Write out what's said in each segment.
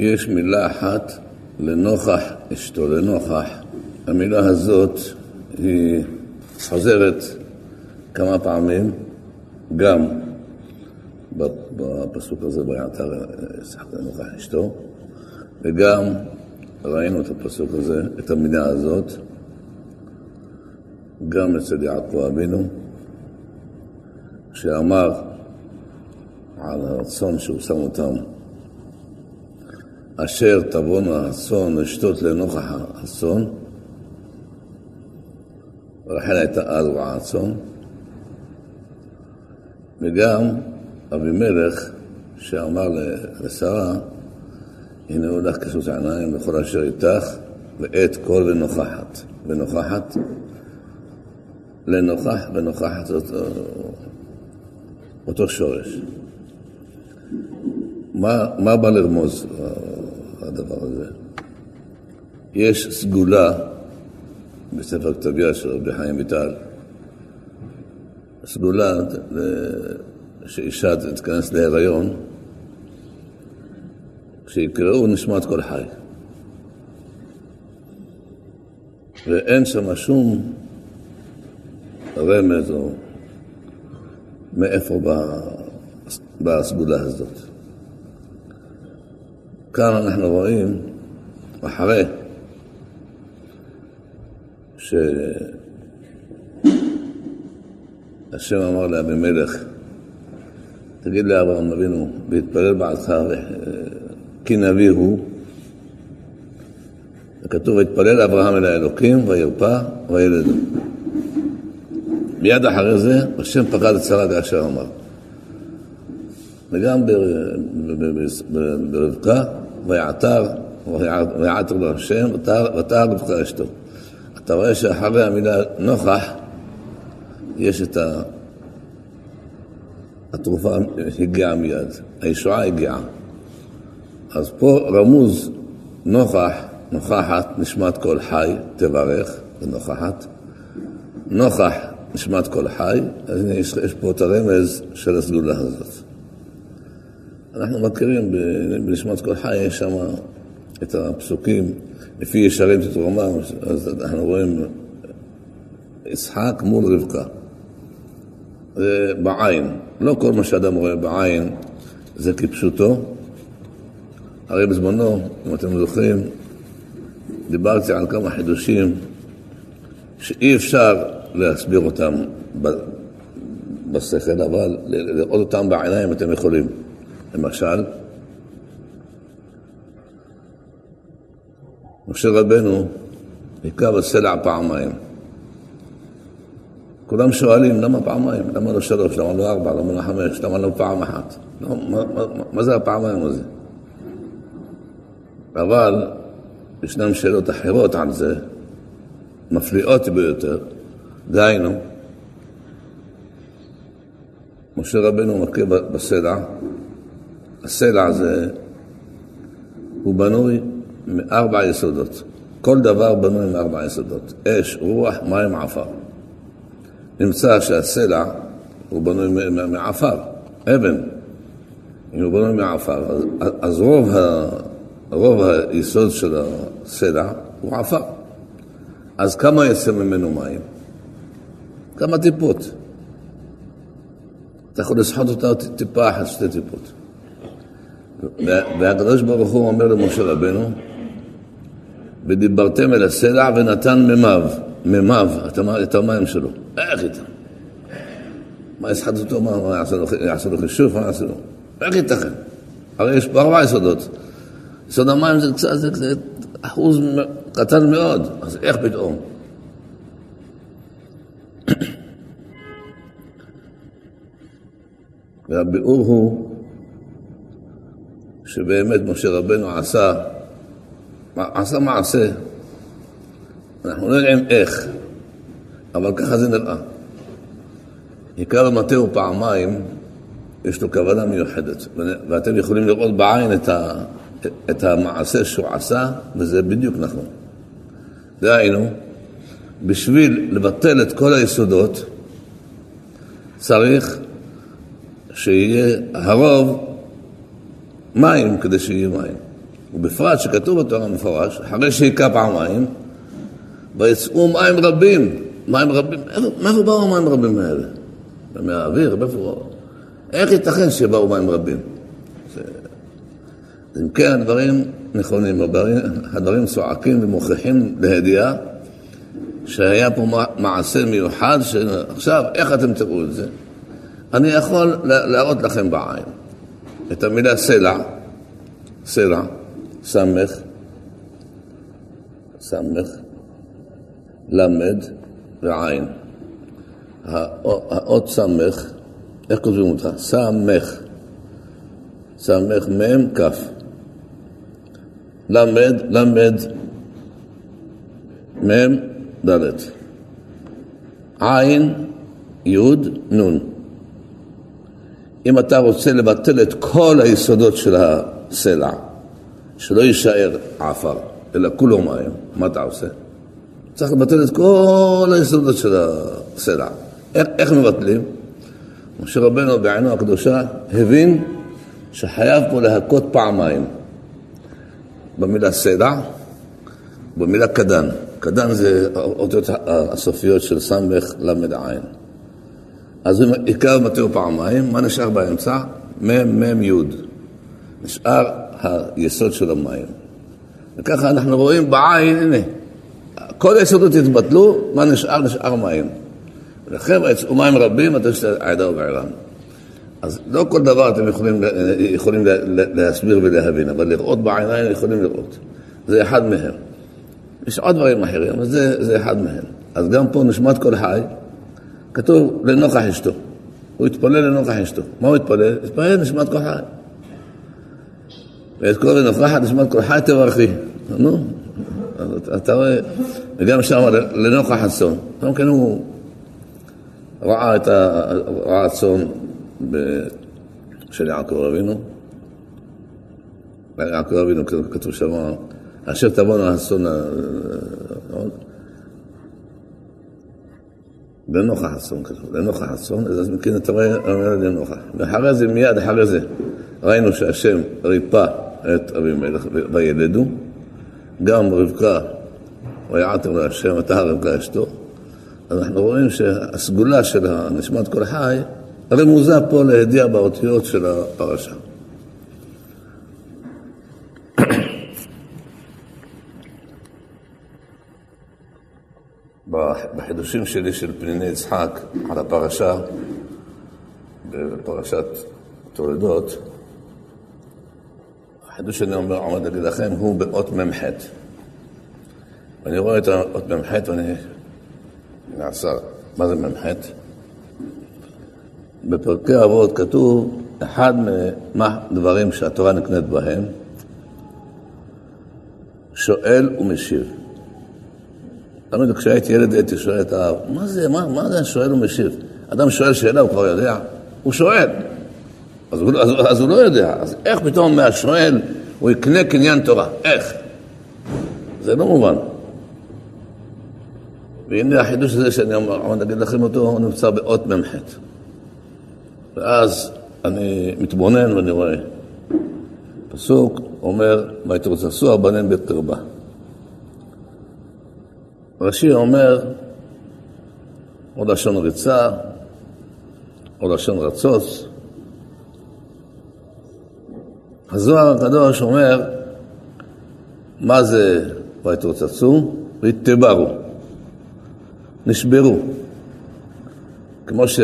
יש מילה אחת לנוכח אשתו, לנוכח. המילה הזאת היא חוזרת כמה פעמים, גם בפסוק הזה, ויעתר שחק לנוכח אשתו, וגם ראינו את הפסוק הזה, את המילה הזאת, גם אצל יעקב אבינו, שאמר על הרצון שהוא שם אותם, אשר תבואנה הצאן לשתות לנוכח הצאן, רחל הייתה אז הצאן, וגם אבימלך שאמר לשרה, הנה הוא לך כסוס העיניים לכל אשר איתך, ואת כל לנוכחת. לנוכחת, לנוכח ונוכחת זאת אותו שורש. מה, מה בא לרמוז הדבר הזה? יש סגולה בספר כתב יד של רבי חיים ויטל, סגולה שאישה תיכנס להיריון, כשיקראו נשמת כל חי. ואין שם שום רמז או מאיפה באה הסגולה הזאת. כאן אנחנו רואים, אחרי שהשם אמר לאבימלך, תגיד לאברהם אבינו, והתפלל בעדך כי נביא הוא, וכתוב, והתפלל אברהם אל האלוקים, וירפא, וילדו. מיד אחרי זה, השם פקד את שרה כאשר אמר. וגם ברבקה, ויעתר, ויעתר לו השם, ותער רבקה אשתו. אתה רואה שאחרי המילה נוכח, יש את ה... התרופה הגיעה מיד, הישועה הגיעה. אז פה רמוז נוכח, נוכחת, נשמת כל חי, תברך, ונוכחת. נוכח, נשמת כל חי, אז הנה יש, יש פה את הרמז של הסגולה הזאת. אנחנו מכירים בנשמת כל חי, יש שם את הפסוקים, לפי ישרים תתרומם, אז אנחנו רואים יצחק מול רבקה. זה בעין. לא כל מה שאדם רואה בעין זה כפשוטו. הרי בזמנו, אם אתם זוכרים, דיברתי על כמה חידושים שאי אפשר להסביר אותם בשכל, אבל לראות אותם בעיניים אתם יכולים. למשל, משה רבנו היכה בסלע פעמיים. כולם שואלים, למה פעמיים? למה לא שלוש? למה לא ארבע? למה לא חמש? למה לא פעם אחת? לא, מה, מה, מה זה הפעמיים הזה? אבל ישנן שאלות אחרות על זה, מפליאות ביותר. דהיינו, משה רבנו מכה בסלע, הסלע הזה הוא בנוי מארבע יסודות. כל דבר בנוי מארבע יסודות. אש, רוח, מים, עפר. נמצא שהסלע הוא בנוי מעפר, אבן. אם הוא בנוי מעפר, אז, אז רוב, ה, רוב היסוד של הסלע הוא עפר. אז כמה יצא ממנו מים? כמה טיפות. אתה יכול לסחוט אותה טיפה אחת, שתי טיפות. והקדוש ברוך הוא אומר למשה רבנו, ודיברתם אל הסלע ונתן ממיו, ממיו, את המים שלו. איך איתה? מה יסחט אותו? מה יעשה לו חישוב? מה יעשה לו? איך ייתכן? הרי יש פה ארבעה יסודות. יסוד המים זה קצת, זה אחוז קטן מאוד, אז איך פתאום? והביאור הוא שבאמת משה רבנו עשה, עשה מעשה, אנחנו לא יודעים איך, אבל ככה זה נראה. עיקר המטה פעמיים, יש לו כוונה מיוחדת, ואתם יכולים לראות בעין את, ה, את המעשה שהוא עשה, וזה בדיוק נכון. דהיינו, בשביל לבטל את כל היסודות, צריך שיהיה הרוב מים כדי שיהיה מים. ובפרט שכתוב בתורה המפורש, אחרי שהיכה פעמיים, ויצאו מים רבים, מים רבים, מאיפה באו המים רבים האלה? מהאוויר, מאיפה... איך ייתכן שבאו מים רבים? אם כן, הדברים נכונים, הדברים, צועקים ומוכיחים לידיעה שהיה פה מעשה מיוחד, שעכשיו, איך אתם תראו את זה? אני יכול להראות לכם בעין את המילה סלע, סלע, סמך, סמך, למד ועין. האות סמך, איך כותבים אותך? סמך, סמך מ' כ'. למד, למד, מ' ד'. עין, י', נ'. אם אתה רוצה לבטל את כל היסודות של הסלע, שלא יישאר עפר, אלא כולו מים, מה אתה עושה? צריך לבטל את כל היסודות של הסלע. איך, איך מבטלים? משה רבנו בעינו הקדושה הבין שחייב פה להכות פעמיים. במילה סלע, במילה קדן. קדן זה האותיות הסופיות של סמך ל"ע. אז הוא עיקר מתאו פעמיים, מה נשאר באמצע? מ' מ' י'. נשאר היסוד של המים. וככה אנחנו רואים בעין, הנה, כל היסודות התבטלו, מה נשאר? נשאר מים. ולכן יצאו מים רבים, אתה יש העדה ובעירם. אז לא כל דבר אתם יכולים, יכולים להסביר ולהבין, אבל לראות בעיניים יכולים לראות. זה אחד מהם. יש עוד דברים אחרים, אבל זה, זה אחד מהם. אז גם פה נשמת כל חי, כתוב לנוכח אשתו. הוא התפלל לנוכח אשתו. מה הוא התפלל? התפלל נשמת כל חי. ואת כל לנוכחת נשמת כל חי תברכי. נו, אתה רואה, וגם שם לנוכח הצאן. גם כן הוא ראה את הצאן של יעקב אבינו. יעקב אבינו כתוב שם, אשר תבואנו האסון, לנוכח אסון כתוב, לנוכח אסון, אז מכן אתה רואה, לנוכח. ואחרי זה, מיד אחרי זה, ראינו שהשם ריפא את אבימלך וילדו, גם רבקה, ויעתר להשם, אתה רבקה אשתו. אנחנו רואים שהסגולה של נשמת כל חי רמוזה פה לידיעה באותיות של הפרשה. בחידושים שלי של פניני יצחק על הפרשה, בפרשת תולדות, החידוש שאני אומר, עומד להגיד לכם, הוא באות מ"ח. ואני רואה את האות מ"ח ואני נעשה, מה זה מ"ח? בפרקי אבות כתוב, אחד מהדברים שהתורה נקנית בהם, שואל ומשיב. תמיד כשהייתי ילד הייתי שואל את האב, מה זה, מה, מה זה שואל ומשיב? אדם שואל שאלה, הוא כבר יודע? הוא שואל. אז הוא, אז, אז הוא לא יודע. אז איך פתאום מהשואל הוא יקנה קניין תורה? איך? זה לא מובן. והנה החידוש הזה שאני עומד להגיד לכם אותו, הוא נמצא באות מ"ח. ואז אני מתבונן ואני רואה. פסוק אומר, ויתרוצצו הבנים בקרבה. רש"י אומר, או לשון ריצה, או לשון רצוץ. הזוהר הקדוש אומר, מה זה ויתרוצצו? והתברו, נשברו. כמו ש...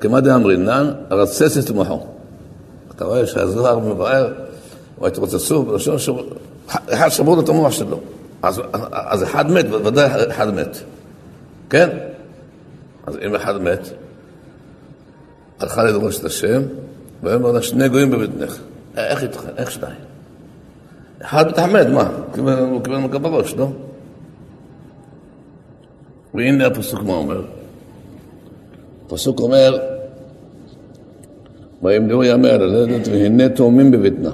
כמה דאמרינן, רצס את מוחו. אתה רואה שהזוהר מבאר, ויתרוצצו, בלשון ש... אחד שברו לו את המוח שלו. אז, אז אחד מת, ודאי אחד מת. כן? אז אם אחד מת, הלכה לדרוש את השם, ואומר לה שני גויים בבטנך. איך ייתכן? איך שניים? אחד מתחמד, מה? הוא קיבל מכה בראש, לא? והנה הפסוק מה אומר. הפסוק אומר, וימדעו ימי הלדת והנה תאומים בבטנה.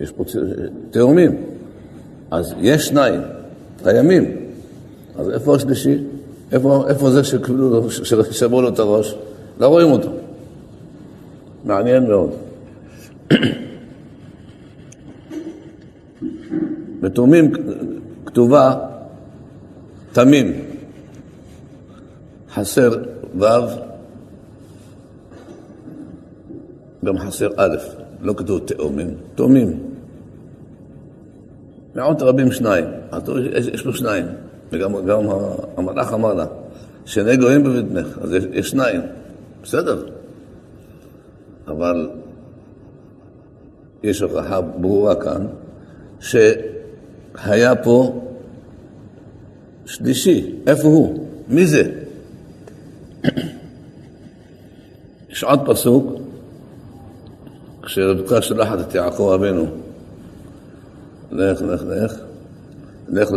יש פה תאומים. אז יש שניים, קיימים. אז איפה השלישי? איפה, איפה זה ששברו לו את הראש? לא רואים אותו. מעניין מאוד. בתאומים כתובה תמים, חסר ו', גם חסר א', לא כתוב תאומים, תאומים. מאות רבים שניים, יש, לו שניים, וגם גם המלאך אמר לה, שני גויים בבטנך, אז יש, יש שניים, בסדר. אבל יש הוכחה ברורה כאן, שהיה פה שלישי, איפה הוא? מי זה? יש עוד פסוק, כשרבקה שלחת את יעקב אבינו, לך, לך, לך, לך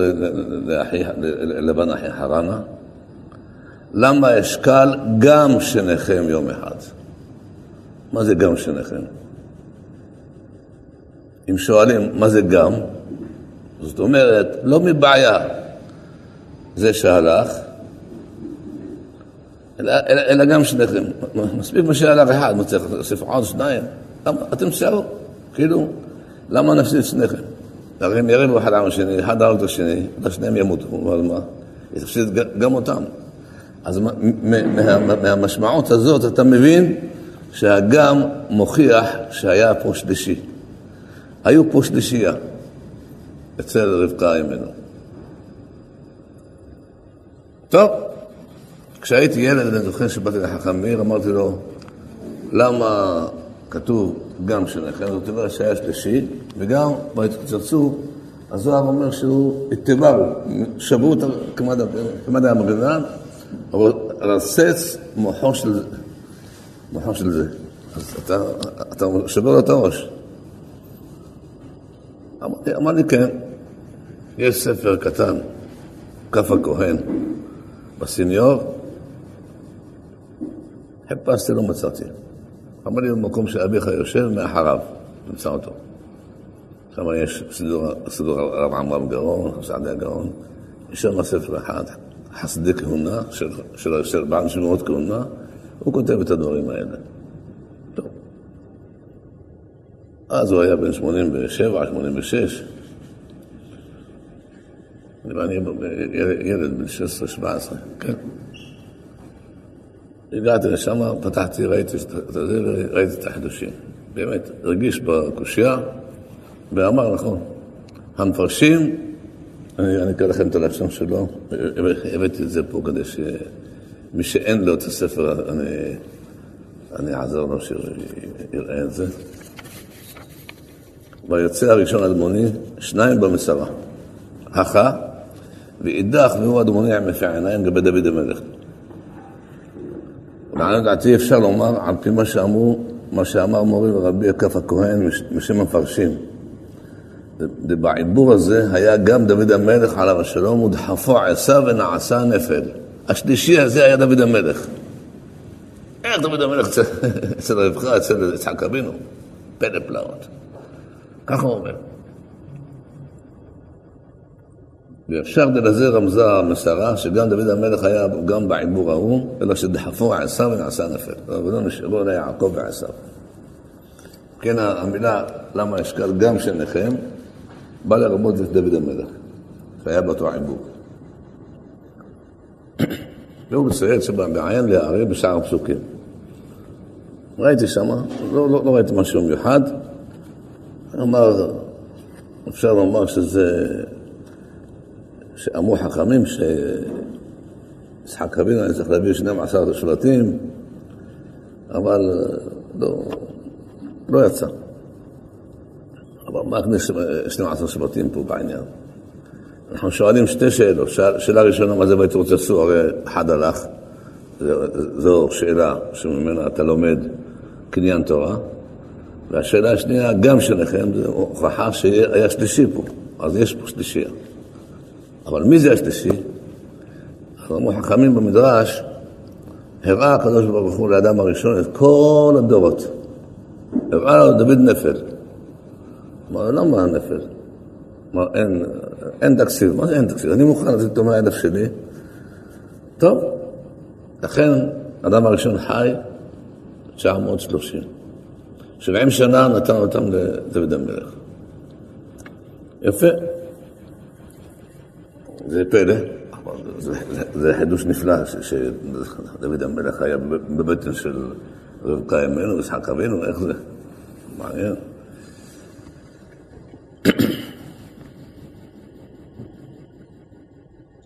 לבן אחי חרנה, למה אשקל גם שניכם יום אחד? מה זה גם שניכם? אם שואלים מה זה גם, זאת אומרת, לא מבעיה זה שהלך, אלא, אלא, אלא גם שניכם. מספיק מה שהלך אחד, מה צריך להוסיף עוד שניים? למה? אתם תשארו, כאילו, למה נפסיד שניכם? הרי יריבו אחד עם השני, אחד הרג את השני, שניהם ימותו, אבל מה? תפסיד גם אותם. אז מה, מה, מהמשמעות הזאת אתה מבין שהגם מוכיח שהיה פה שלישי. היו פה שלישייה אצל רבקה אימנו. טוב, כשהייתי ילד, אני זוכר שבאתי לחכם מאיר, אמרתי לו, למה כתוב גם שניכם, זאת אומרת שהיה שלישי, וגם בהתקצצו, הזוהר אומר שהוא התברו, שברו את כמד המגנן, אבל רסץ מוחו של, מוחו של זה. אז אתה, אתה שובר לו את הראש. אמר לי, כן, יש ספר קטן, כף הכהן, בסניור, חיפשתי, לא מצאתי. אמר לי, במקום שאביך יושב, מאחריו, נמצא אותו. שם יש סידור הרב עמרם גאון, סעדי הגאון, יש שם ספר אחד, חסדי כהונה, של, של, של בעל שמות כהונה, הוא כותב את הדברים האלה. טוב. אז הוא היה בן 87, 86. ואני ילד בן 16-17, כן. הגעתי לשם, פתחתי, ראיתי את זה וראיתי את החידושים. באמת, הרגיש בקושייה, ואמר, נכון, המפרשים, אני, אקרא לכם את הלשון שלו, הבאתי את זה פה כדי שמי שאין לו את הספר, אני, אני אעזור לו שיראה את זה. ויוצא הראשון אדמוני, שניים במסרה. הכה, ואידך והוא אדמוני עם יפי עיניים לגבי דוד המלך. לעניות דעתי אפשר לומר, על פי מה שאמרו, מה שאמר מורי ורבי הכף הכהן משם המפרשים. בעיבור הזה היה גם דוד המלך עליו השלום, ודחפו עשה ונעשה נפל. השלישי הזה היה דוד המלך. איך דוד המלך אצל רבך, אצל יצחק אבינו? פלא פלאות. ככה הוא אומר. ואפשר לזה רמזה המסרה, שגם דוד המלך היה גם בעיבור ההוא, אלא שדחפו עשיו ונעשה נפל. רבנו נשארו ליעקב ועשיו. כן, המילה למה אשקל גם שניכם, בא לרמות את דוד המלך, שהיה באותו עיבור. והוא מציין שבעיין להעריך בשאר הפסוקים. ראיתי שמה, לא, לא, לא ראיתי משהו מיוחד. אמר, אפשר לומר שזה שאמרו חכמים שיצחק אבינו היה צריך להביא 12 שבטים, אבל לא, לא יצא. אבל מה הכניס 12 שבטים פה בעניין? אנחנו שואלים שתי שאלות. שאלה ראשונה, מה זה ויתרוצצו? הרי אחד הלך, זו שאלה שממנה אתה לומד קניין תורה. והשאלה השנייה, גם שלכם, זו הוכחה שהיה שלישי פה, אז יש פה שלישייה. אבל מי זה השלישי? אמרו חכמים במדרש, הראה הקדוש ברוך הוא לאדם הראשון את כל הדורות. הראה לו דוד נפל. אמר, למה הנפל? אמר, אין, אין תקציב. מה זה אין תקציב? אני מוכן לתת אותו מהאלף שלי. טוב, לכן אדם הראשון חי 930. 70 שנה נתן אותם לדוד המלך. יפה. זה פלא, זה, זה, חידוש נפלא שדוד המלך היה בבטן של רבקה אמנו, יצחק אבינו, איך זה? מעניין.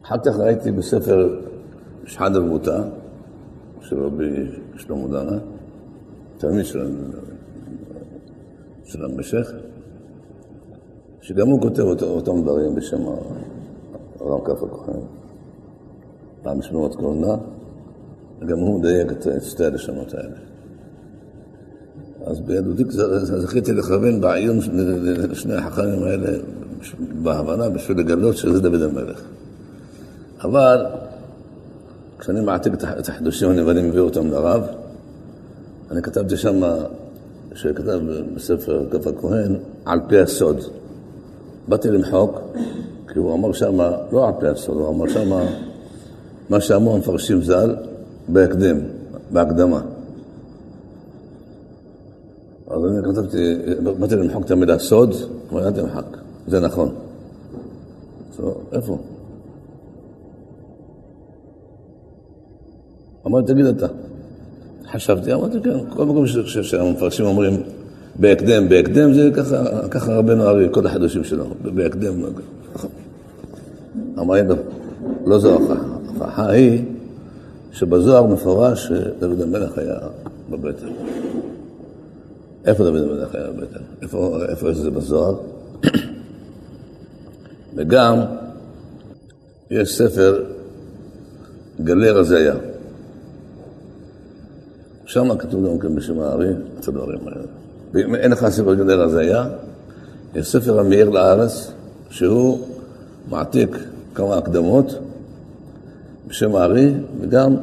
אחר כך ראיתי בספר שחד אבותה של רבי שלמה דנה, תלמיד של, של המשך, שגם הוא כותב אותם דברים בשם הרב כף הכהן. פעם שמועות כהונה, וגם הוא מדייק את שתי הלשונות האלה. אז בילדותי זכיתי לכוון בעיון לשני החכמים האלה בהבנה בשביל לגלות שזה דוד המלך. אבל כשאני מעתיק את החידושים אני ואני מביא אותם לרב, אני כתבתי שם, שכתב בספר כף הכהן, על פי הסוד. באתי למחוק, כי הוא אמר שם, לא על פי הסוד, הוא אמר שם מה שאמרו המפרשים ז"ל בהקדם, בהקדמה. אז אני כתבתי, באתי למחוק את המילה סוד, אבל אל תמחק, זה נכון. איפה? אמרתי, תגיד אתה. חשבתי, אמרתי, כן, כל מקום שהמפרשים אומרים בהקדם, בהקדם זה ככה, ככה רבנו ארי, כל החידושים שלו, בהקדם. נכון. אמר, לא זו ההוכחה. ההוכחה היא שבזוהר מפורש שדוד המלך היה בבטן. איפה דוד המלך היה בבטן? איפה, איפה זה בזוהר? וגם יש ספר גלי רזיה. שם כתוב גם כן בשם הארי את הדברים האלה. ואם אין לך ספר גדל הזיה, יש ספר המאיר לארץ, שהוא מעתיק כמה הקדמות בשם הארי, וגם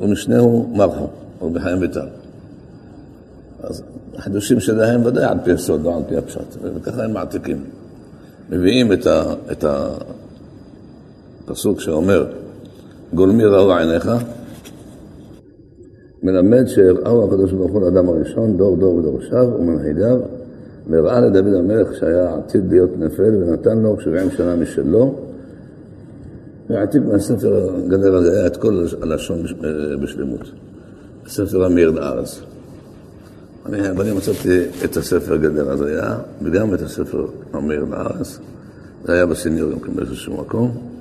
ומשנהו מרחו, רבי חיים ביטל. אז החידושים שלהם ודאי על פי הסוד, לא על פי הפשט, וככה הם מעתיקים. מביאים את, ה, את הפסוק שאומר, גולמי ראו עיניך, מלמד שהראו הקדוש ברוך הוא לאדם הראשון, דור דור ודורשיו ומנהיגיו, והראה לדוד המלך שהיה עתיד להיות נפל, ונתן לו שבעים שנה משלו, והעתיק מהספר גדר הזה היה את כל הלשון בשלמות. הספר המאיר לארץ. אני, ואני מצאתי את הספר גדר הזיה, וגם את הספר המאיר לארץ. זה היה כן באיזשהו מקום.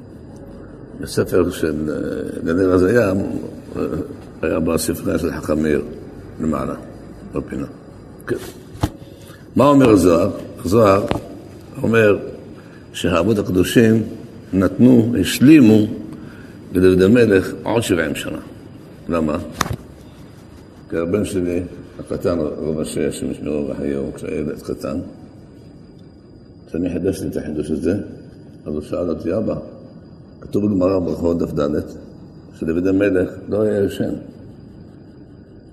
בספר של אה, גדר הזיה היה בספרייה של חכם מאיר, למעלה, בפינה. כן. מה אומר הזוהר? הזוהר אומר שהאבות הקדושים נתנו, השלימו לדוד המלך עוד שבעים שנה. למה? כי הבן שלי, הקטן, רב השש, שמשמרו בחיו, כשהיה ילד קטן, כשאני חידשתי את החידוש הזה, אז הוא שאל אותי, אבא, כתוב בגמרא ברכות דף ד', שדוד המלך לא היה ישן.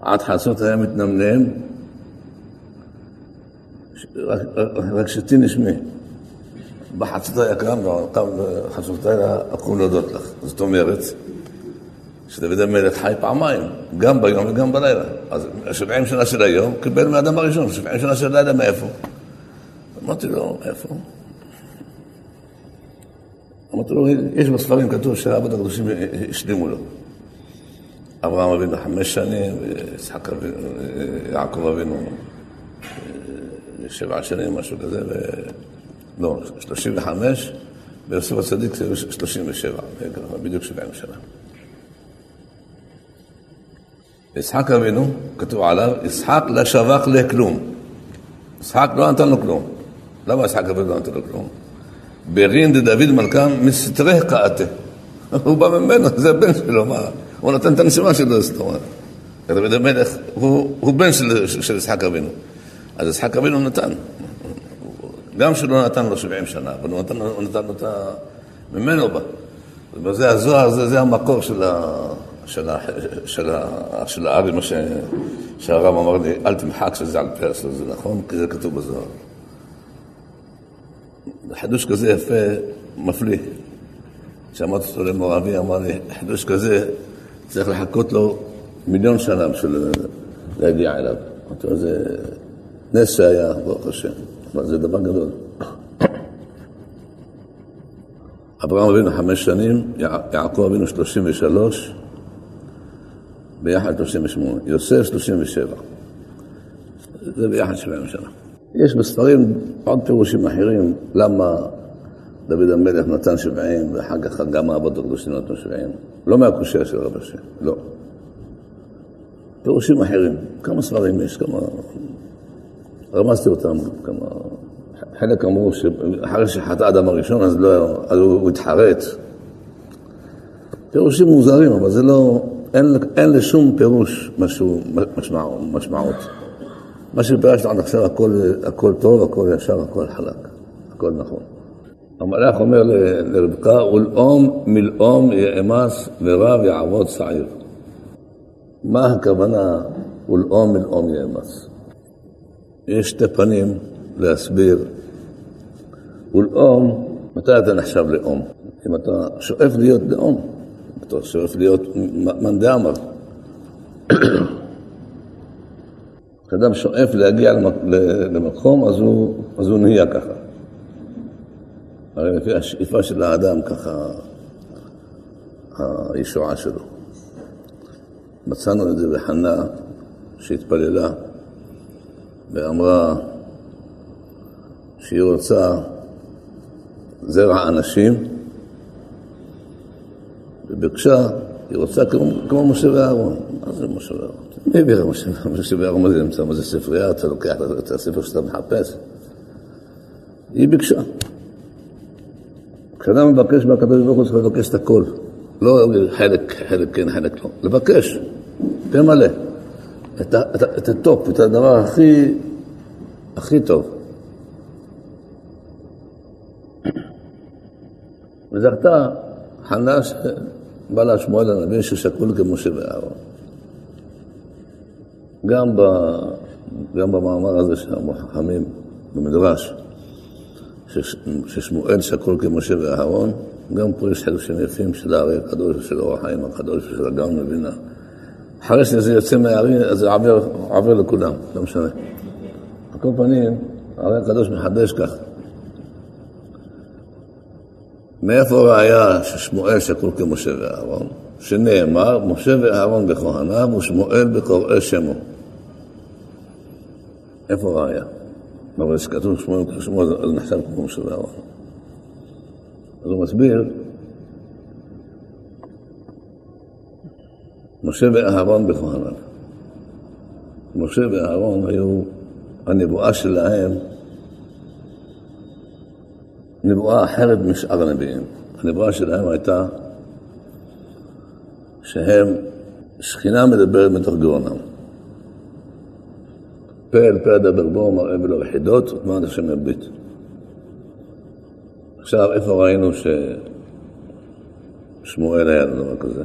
עד חצות היה מתנמנם, רק שתי נשמי. בחצות היה קם, בחצות היה אקום להודות לך. זאת אומרת, שדוד המלך חי פעמיים, גם ביום וגם בלילה. אז שבעים שנה של היום קיבל מהאדם הראשון, שבעים שנה של לילה מאיפה? אמרתי לו, איפה? אמרתי לו, יש בספרים כתוב שהאבות הקדושים השלימו לו. אברהם אבינו חמש שנים, ויצחק אבינו, יעקב אבינו שבע שנים, משהו כזה. לא, שלושים וחמש, ויוסף הצדיק זה שלושים ושבע, בדיוק שבעים שנה. יצחק אבינו, כתוב עליו, יצחק לא שבח לכלום. יצחק לא נתן לו כלום. למה יצחק אבינו לא נתן לו כלום? ברין דוד מלכם מסתרי קאתה. הוא בא ממנו, זה הבן שלו, מה? הוא נותן את הנשימה שלו, זאת אומרת. דוד המלך הוא, הוא בן של יצחק אבינו. אז יצחק אבינו נתן. גם שלא נתן לו 70 שנה, אבל הוא נתן, הוא נתן לו את ה... ממנו בא. וזה הזוהר, זה, זה המקור של, ה, של, ה, של, ה, של הארי, מה שהרב אמר לי, אל תמחק שזה על פי הסוד, זה נכון? כי זה כתוב בזוהר. חידוש כזה יפה, מפליא. כשאמרתי אותו למור אבי, אמר לי, חידוש כזה, צריך לחכות לו מיליון שנה בשביל להגיע אליו. זה נס שהיה, ברוך השם, אבל זה דבר גדול. אברהם אבינו חמש שנים, יעקב אבינו שלושים ושלוש, ביחד שלושים ושמונה, יוסף שלושים ושבע. זה ביחד שבעים שנה. יש בספרים עוד פירושים אחרים, למה דוד המלך נתן שבעים, ואחר כך גם האבות הקדושים נתנו שבעים. לא מהקושייה של רב השם, לא. פירושים אחרים, כמה ספרים יש, כמה... רמזתי אותם, כמה... חלק אמרו שאחרי שחטא אדם הראשון, אז, לא, אז הוא התחרט. פירושים מוזרים, אבל זה לא... אין, אין לשום פירוש משהו, משמע, משמעות. מה שפירשנו עד עכשיו, הכל, הכל טוב, הכל ישר, הכל חלק, הכל נכון. המלאך אומר לרבקה, ולאום מלאום יאמס ורב יעבוד שעיר. מה הכוונה ולאום מלאום יאמס? יש שתי פנים להסביר. ולאום, מתי אתה נחשב לאום? אם אתה שואף להיות לאום, אתה שואף להיות מאן דאמר. כשאדם שואף להגיע למקום, אז הוא, אז הוא נהיה ככה. הרי לפי השאיפה של האדם, ככה הישועה שלו. מצאנו את זה בחנה שהתפללה ואמרה שהיא רוצה זרע אנשים, וביקשה, היא רוצה כמו, כמו משה ואהרון. מה זה משה ואהרון? מי הביא לך משה ואהרון? מה זה נמצא? מה זה ספרייה? אתה לוקח את הספר שאתה מחפש? היא ביקשה. כשאדם מבקש מהקדוש ברוך הוא צריך לבקש את הכל. לא חלק, חלק כן, חלק לא. לבקש, פה מלא. את, את, את ה top, את הדבר הכי, הכי טוב. וזכתה חנה שבא לה שמואל הנביא ששקול כמשה ואהרון. גם, ב, גם במאמר הזה של המחכמים במדרש, ששמואל שקול כמשה ואהרון, גם פה יש חלקים יפים של הארי הקדוש ושל אור החיים הקדוש ושל הגאון מבינה. אחרי שזה יוצא מהארי, אז זה עובר, עובר לכולם, לא משנה. על כל פנים, הארי הקדוש מחדש כך. מאיפה ראיה ששמואל שקול כמשה ואהרון? שנאמר, משה ואהרון בכהניו ושמואל בקוראי שמו. איפה ראיה? אבל כשכתוב שמואל כשמו, אז נחשב כמו משה ואהרון. אז הוא מסביר, משה ואהרון בכהניו. משה ואהרון היו, הנבואה שלהם נבואה אחרת משאר הנביאים. הנבואה שלהם הייתה שהם, שכינה מדברת מתוך גרונם. פה אל פה אדבר בו, מראה ולא יחידות, ותמרת השם יביט. עכשיו, איפה ראינו ששמואל היה דבר כזה?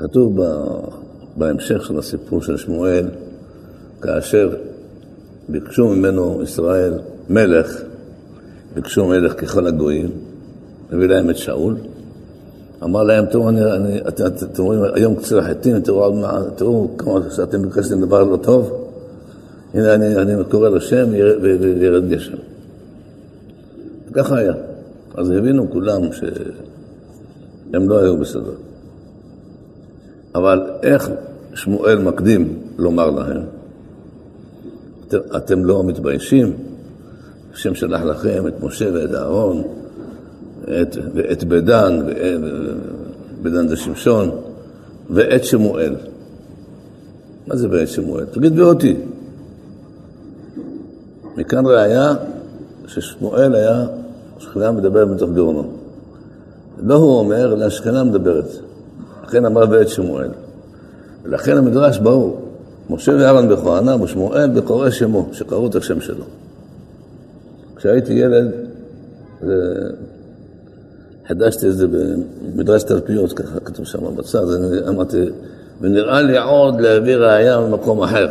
כתוב בהמשך של הסיפור של שמואל, כאשר ביקשו ממנו ישראל מלך, ביקשו מלך ככל הגויים, הביא להם את שאול, אמר להם, תראו, אני, אני, את, את, אתם רואים היום קציר החיטים, תראו, תראו כמה שאתם ביקשתם דבר לא טוב, הנה אני, אני קורא לשם וירד גשם. ככה היה. אז הבינו כולם שהם לא היו בסדר. אבל איך שמואל מקדים לומר להם, אתם, אתם לא מתביישים? השם שלח לכם את משה ואת אהרון, את, ואת בדן, בדן זה שמשון, ואת שמואל. מה זה ואת שמואל? תגיד ואותי. מכאן ראיה ששמואל היה, שכנה מדברת מתוך גאונו. לא הוא אומר, אלא השכנה מדברת. לכן אמר ואת שמואל. ולכן המדרש ברור, משה ואהרון בכהנם ושמואל בקורא שמו, שקראו את השם שלו. כשהייתי ילד, חידשתי את זה במדרש תלפיות, ככה כתוב שם בצד, אמרתי, ונראה לי עוד להביא ראייה ממקום אחר.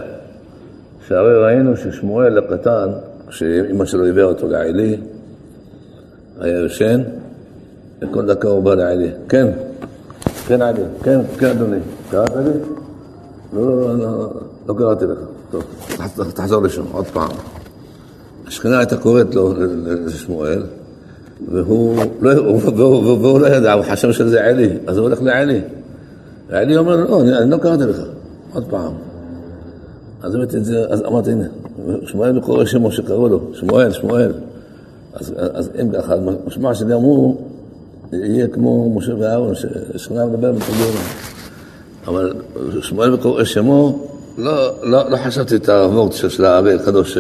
שהרי ראינו ששמואל הקטן, כשאימא שלו הביאה אותו לעלי, היה יושן, וכל דקה הוא בא לעלי. כן, כן עלי, כן, כן אדוני. קראת לי? לא, לא, לא, לא קראתי לך. טוב, תחזור לשם, עוד פעם. השכנה הייתה קוראת לו לשמואל, והוא לא, והוא, והוא לא ידע, הוא חשב שזה עלי, אז הוא הולך לעלי. ועלי אומר לו, לא, אני, אני לא קראתי לך, עוד פעם. אז הבאתי את זה, אז אמרתי, הנה, שמואל קורא שמו שקראו לו, שמואל, שמואל. אז, אז אם ככה, משמע שלי אמרו, יהיה כמו משה ואהרון, ששכונה מדבר בתרגום. אבל שמואל קורא שמו, לא, לא, לא חשבתי את הוורט של הארי הקדוש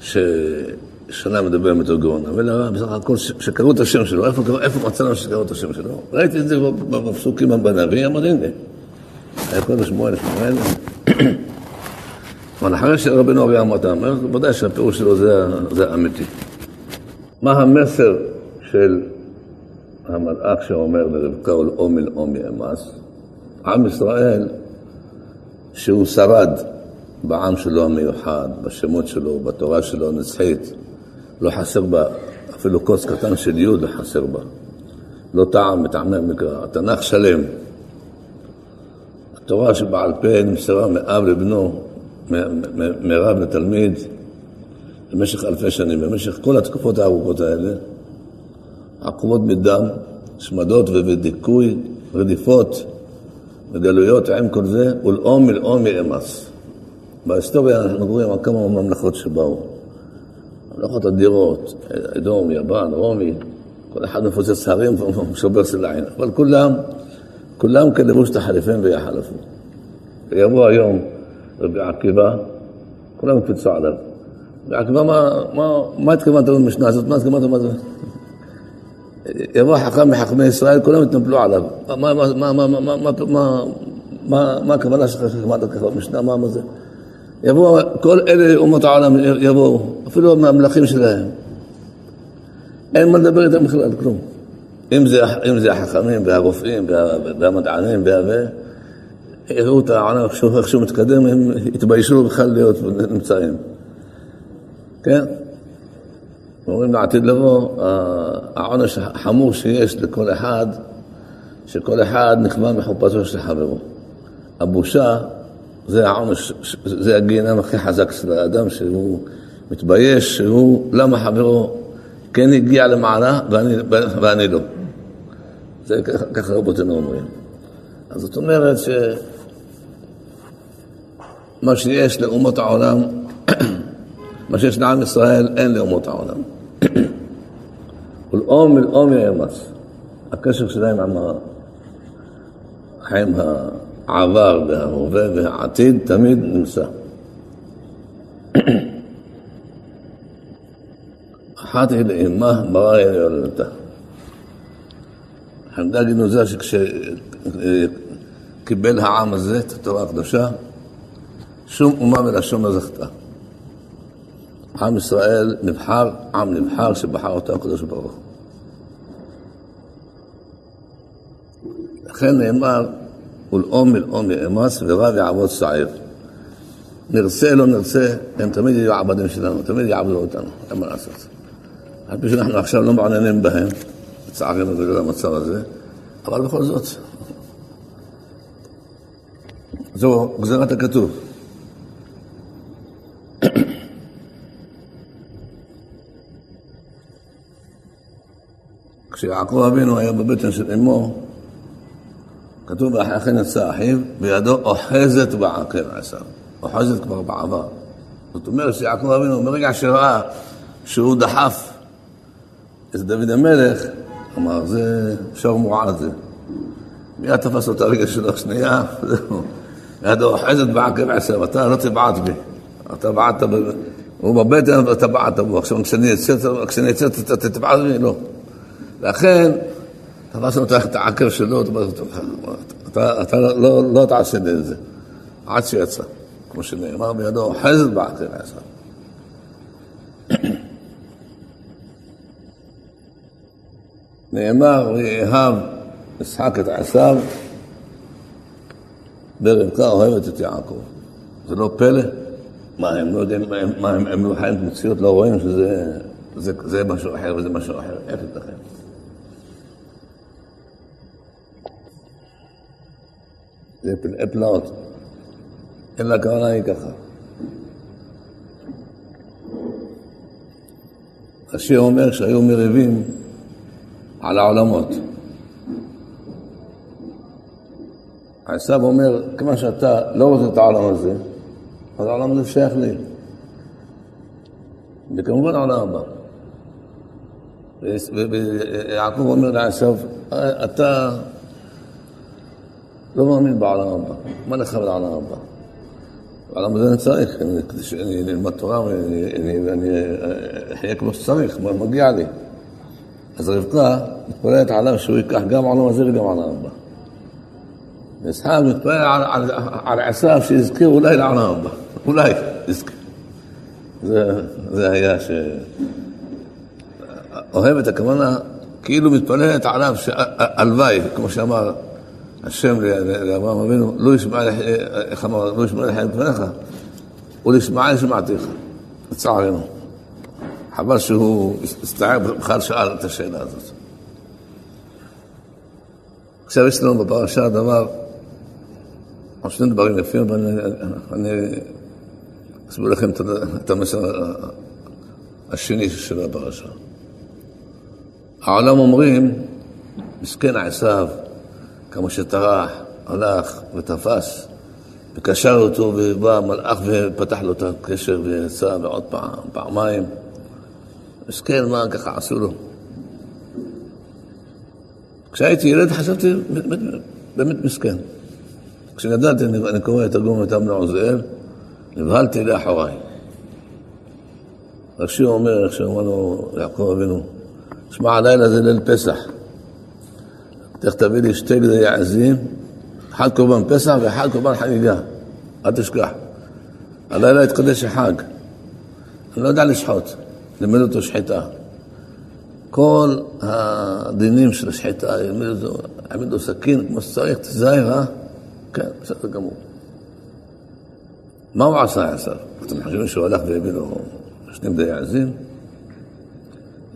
ששנה מדבר מתורגון, אבל בסך הכל שקראו את השם שלו, איפה, איפה מצאנו שקראו את השם שלו? ראיתי את זה בפסוקים בנביא, אמרתי, הנה, היה קורא שמואל, שמואל. אבל אחרי שרבנו אריה אמר את ודאי שהפירוש שלו זה, זה אמיתי. מה המסר של המלאך שאומר לרבקה ולעומל עומי אמס? עם ישראל, שהוא שרד בעם שלו המיוחד, בשמות שלו, בתורה שלו הנצחית, לא חסר בה, אפילו כוס קטן של יוד לא חסר בה. לא טעם מטעמי המקרא, התנ"ך שלם. התורה שבעל פה נמסרה מאב לבנו, מרב לתלמיד, במשך אלפי שנים, במשך כל התקופות הארוכות האלה, עקובות מדם, שמדות ודיכוי, רדיפות וגלויות עם כל זה, ולאום מלאום יאמס. בהיסטוריה אנחנו מדברים על כמה ממלכות שבאו. ממלכות אדירות, אדום, יבן, רומי, כל אחד מפוצץ הרים ושובר סלעים, אבל כולם, כולם כלבוש תחליפיהם ויחלפו. ויבוא היום רבי עקיבא, כולם יקפצו עליו. רבי מה, מה, התכוונת במשנה הזאת? מה התכוונת? יבוא חכם מחכמי ישראל, כולם יתנפלו עליו. מה הכוונה שלך שכמדת ככה במשנה? מה זה? יבואו, כל אלה אומות העולם יבואו, אפילו מהמלכים שלהם. אין מה לדבר איתם בכלל, כלום. אם זה, אם זה החכמים והרופאים והמדענים והזה, יראו את העולם איך שהוא מתקדם, הם יתביישו בכלל להיות נמצאים. כן? אומרים לעתיד לבוא, העונש החמור שיש לכל אחד, שכל אחד נכווה מחופתו של חברו. הבושה זה העונש, זה הגיהנם הכי חזק של האדם, שהוא מתבייש, שהוא, למה חברו כן הגיע למעלה ואני, ואני לא. זה ככה רבותינו אומרים. אז זאת אומרת שמה שיש לאומות העולם, מה שיש לעם ישראל, אין לאומות העולם. ולאום מלאום יאמץ. הקשר שלהם עם החיים העבר וההווה והעתיד תמיד נמצא. אחת היא לאמה ברא היא יולדתה. חמדה גנוזה שכשקיבל העם הזה את התורה הקדושה, שום אומה מלשון לא זכתה. עם ישראל נבחר, עם נבחר שבחר אותו הקדוש ברוך הוא. לכן נאמר, ולאום מלאום יאמץ ורב יעבוד שעיר. נרצה, לא נרצה, הם תמיד יהיו עבדים שלנו, תמיד יעבדו אותנו, אין מה לעשות. על פי שאנחנו עכשיו לא מעוניינים בהם, לצערנו בגלל המצב הזה, אבל בכל זאת, זו גזירת הכתוב. כשיעקב אבינו היה בבטן של אמו, כתוב, ואכן יצא אחיו, וידו אוחזת בעקב עשיו. אוחזת כבר בעבר. זאת אומרת שיעקב אבינו, ברגע שראה שהוא דחף את דוד המלך, אמר, זה שור מועד זה. מיד תפס אותה רגע שלו שנייה, זהו. ידו אוחזת בעקב עשיו, אתה לא תבעט בי. אתה בעטת, הוא בבטן ואתה בעטת בו. עכשיו כשאני אצא, אתה תבעט בי? לא. לכן, תפסנו את העקב שלו, אתה, אתה לא, לא תעשה את זה, עד שיצא, כמו שנאמר בידו, חזד בעקב עשה. נאמר, ויאהב ישחק את עשיו, ורבקה אוהבת את יעקב. זה לא פלא? מה, הם לא יודעים, מה, הם, הם לא חיים את המציאות, לא רואים שזה זה, זה משהו אחר וזה משהו אחר, איך ייתכן? זה פלאות. אלא הכוונה היא ככה. השיר אומר שהיו מריבים על העולמות. עשיו אומר, כיוון שאתה לא רוצה את העולם הזה, אז העולם הזה שייך לי. וכמובן העולם הבא. ויעקב אומר לעשיו, אתה לא מאמין בעולם הבא, מה לך בעולם הבא? בעולם הזה אני צריך, כדי שאני אלמד תורה ואני אחיה כמו שצריך, מה מגיע לי. אז רבקה מתפללת עליו שהוא ייקח גם עולם הזה וגם עולם הבא. וישחק מתפלל על, על, עשיו שיזכה אולי לעולם הבא, אולי יזכה. זה, זה היה ש... אוהבת הכוונה, כאילו מתפללת עליו, הלוואי, כמו שאמר השם לאברהם אבינו, לא ישמע, איך אמר, לא ישמע לחיים פניך, ולשמע שמעתיך, לצערנו. חבל שהוא הסתער, בכלל שאל את השאלה הזאת. עכשיו יש לנו בפרשה דבר, עוד שני דברים יפים, ואני אסביר לכם את המסר השני של הפרשה. העולם אומרים, מסכן עשיו, כמה שטרח, הלך ותפס, וקשר אותו, ובא המלאך ופתח לו את הקשר ויצא, ועוד פעם, פעמיים. מסכן, מה ככה עשו לו? כשהייתי ילד חשבתי, באמת, באמת מסכן. כשגדלתי, אני קורא את תרגום את אמנע עוזיאל, נבהלתי לאחוריי. רש"י אומר, איך לו יעקב אבינו, שמע, הלילה זה ליל פסח. תכף תביא לי שתי גדי עזים, אחד קורבן פסח ואחד קורבן חגיגה. אל תשכח. הלילה יתקדש החג. אני לא יודע לשחוט, לימד אותו שחיטה. כל הדינים של השחיטה, יעמיד לו סכין כמו שצריך, תזהר, אה? כן, בסדר גמור. מה הוא עשה עשיו? אתם חושבים שהוא הלך והביא לו שני גדי עזים?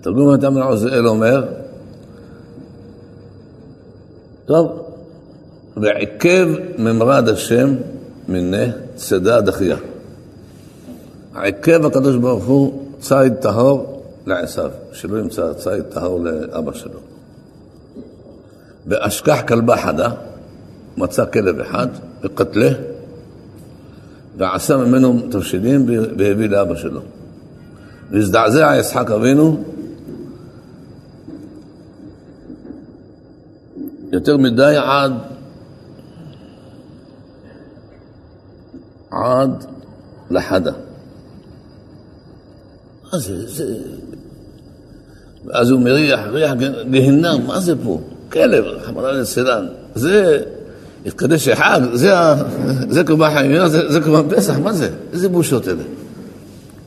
תרגום האדם עוזאל אומר, טוב, ועיכב ממרד השם מנה צידה דחייה. עיכב הקדוש ברוך הוא ציד טהור לעשיו, שלא ימצא ציד טהור לאבא שלו. ואשכח כלבה חדה, מצא כלב אחד, וקטלה, ועשה ממנו תבשילים והביא לאבא שלו. והזדעזע יצחק אבינו יותר מדי עד עד לחדה. מה זה? זה... ואז הוא מריח, ריח גהנם, מה זה פה? כלב, חמרה לסלן. זה התקדש החג, זה, זה קורבן חיים, זה, זה קורבן פסח, מה זה? איזה בושות אלה?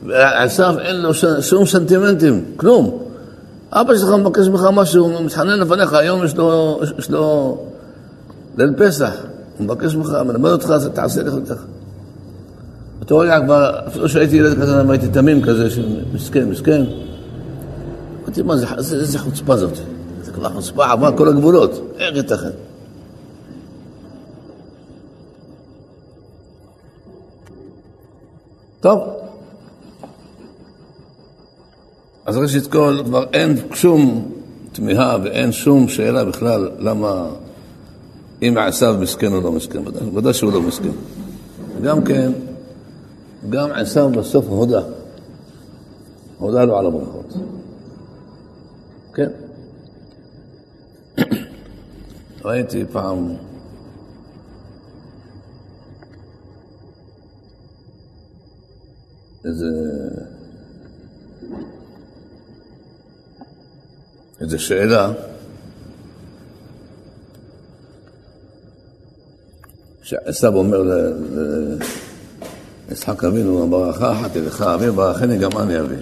ועשיו אין לו שום סנטימנטים, כלום. אבא שלך מבקש ממך משהו, הוא מתחנן לפניך, היום יש לו, יש לו ליל פסח, הוא מבקש ממך, מלמד אותך, תעשה לך ככה. בתור רגע כבר, אפילו שהייתי ילד כזה, הייתי תמים כזה, מסכן, מסכן. אמרתי, מה זה, איזה חוצפה זאת? זה כבר חוצפה עבר כל הגבולות, איך ייתכן? טוב, אז ראשית כל, כבר אין שום תמיהה ואין שום שאלה בכלל למה אם עשיו מסכן או לא מסכן, ודאי שהוא לא מסכן. גם כן, גם עשיו בסוף הודה, הודה לו על הברכות. כן. ראיתי פעם איזה איזו שאלה שעשו אומר ליצחק אבינו, ברכה אחת אליך אבי, ברכני גם אני אבי.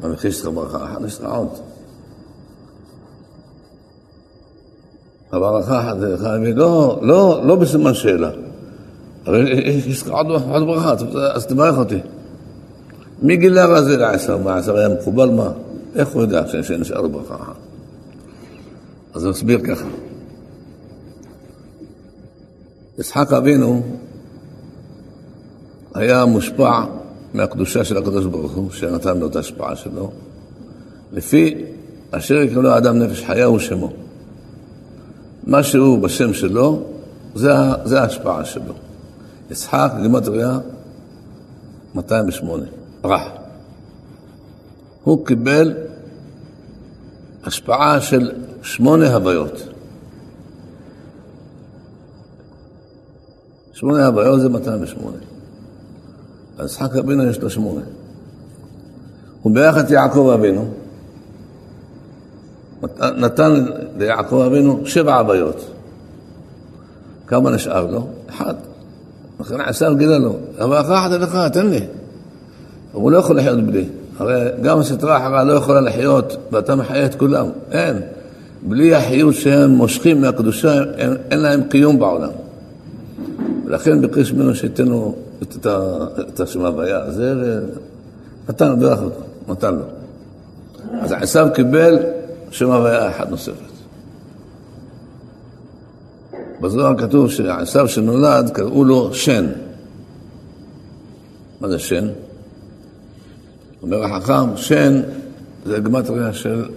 במחיר שלך ברכה אחת, יש לך עוד. הברכה אחת אליך אבי, לא, לא, לא בסימן שאלה. הרי יש לך עוד ברכה, אז תברך אותי. מי גילה רזי לעשר? מה, היה מקובל מה? איך הוא יודע שנשאר ברכה אחת? אז הוא הסביר ככה. יצחק אבינו היה מושפע מהקדושה של הקדוש ברוך הוא, שנתן לו את ההשפעה שלו, לפי אשר יקראו האדם נפש חיה הוא שמו. מה שהוא בשם שלו, זה, זה ההשפעה שלו. יצחק, גימטריה, 208, רח. הוא קיבל השפעה של שמונה הוויות. שמונה הוויות זה 208. אז יצחק אבינו יש לו שמונה. הוא ביחד את יעקב אבינו, נתן ליעקב אבינו שבע הוויות. כמה נשאר לו? אחד. לכן עשיו גילה לו, אבל אחת לך, תן לי. הוא לא יכול לחיות בלי. הרי גם הסטרה החרה לא יכולה לחיות, ואתה מחיה את כולם. אין. בלי החיות שהם מושכים מהקדושה, אין, אין להם קיום בעולם. ולכן ביקש ממנו שייתן לו את, את השם הוויה הזה, ונתן לו, בירך אותו, נתן לו. אז עשיו קיבל שם הוויה אחת נוספת. בזוהר כתוב שעשיו שנולד, קראו לו שן. מה זה שן? אומר החכם, שן זה גמטריה של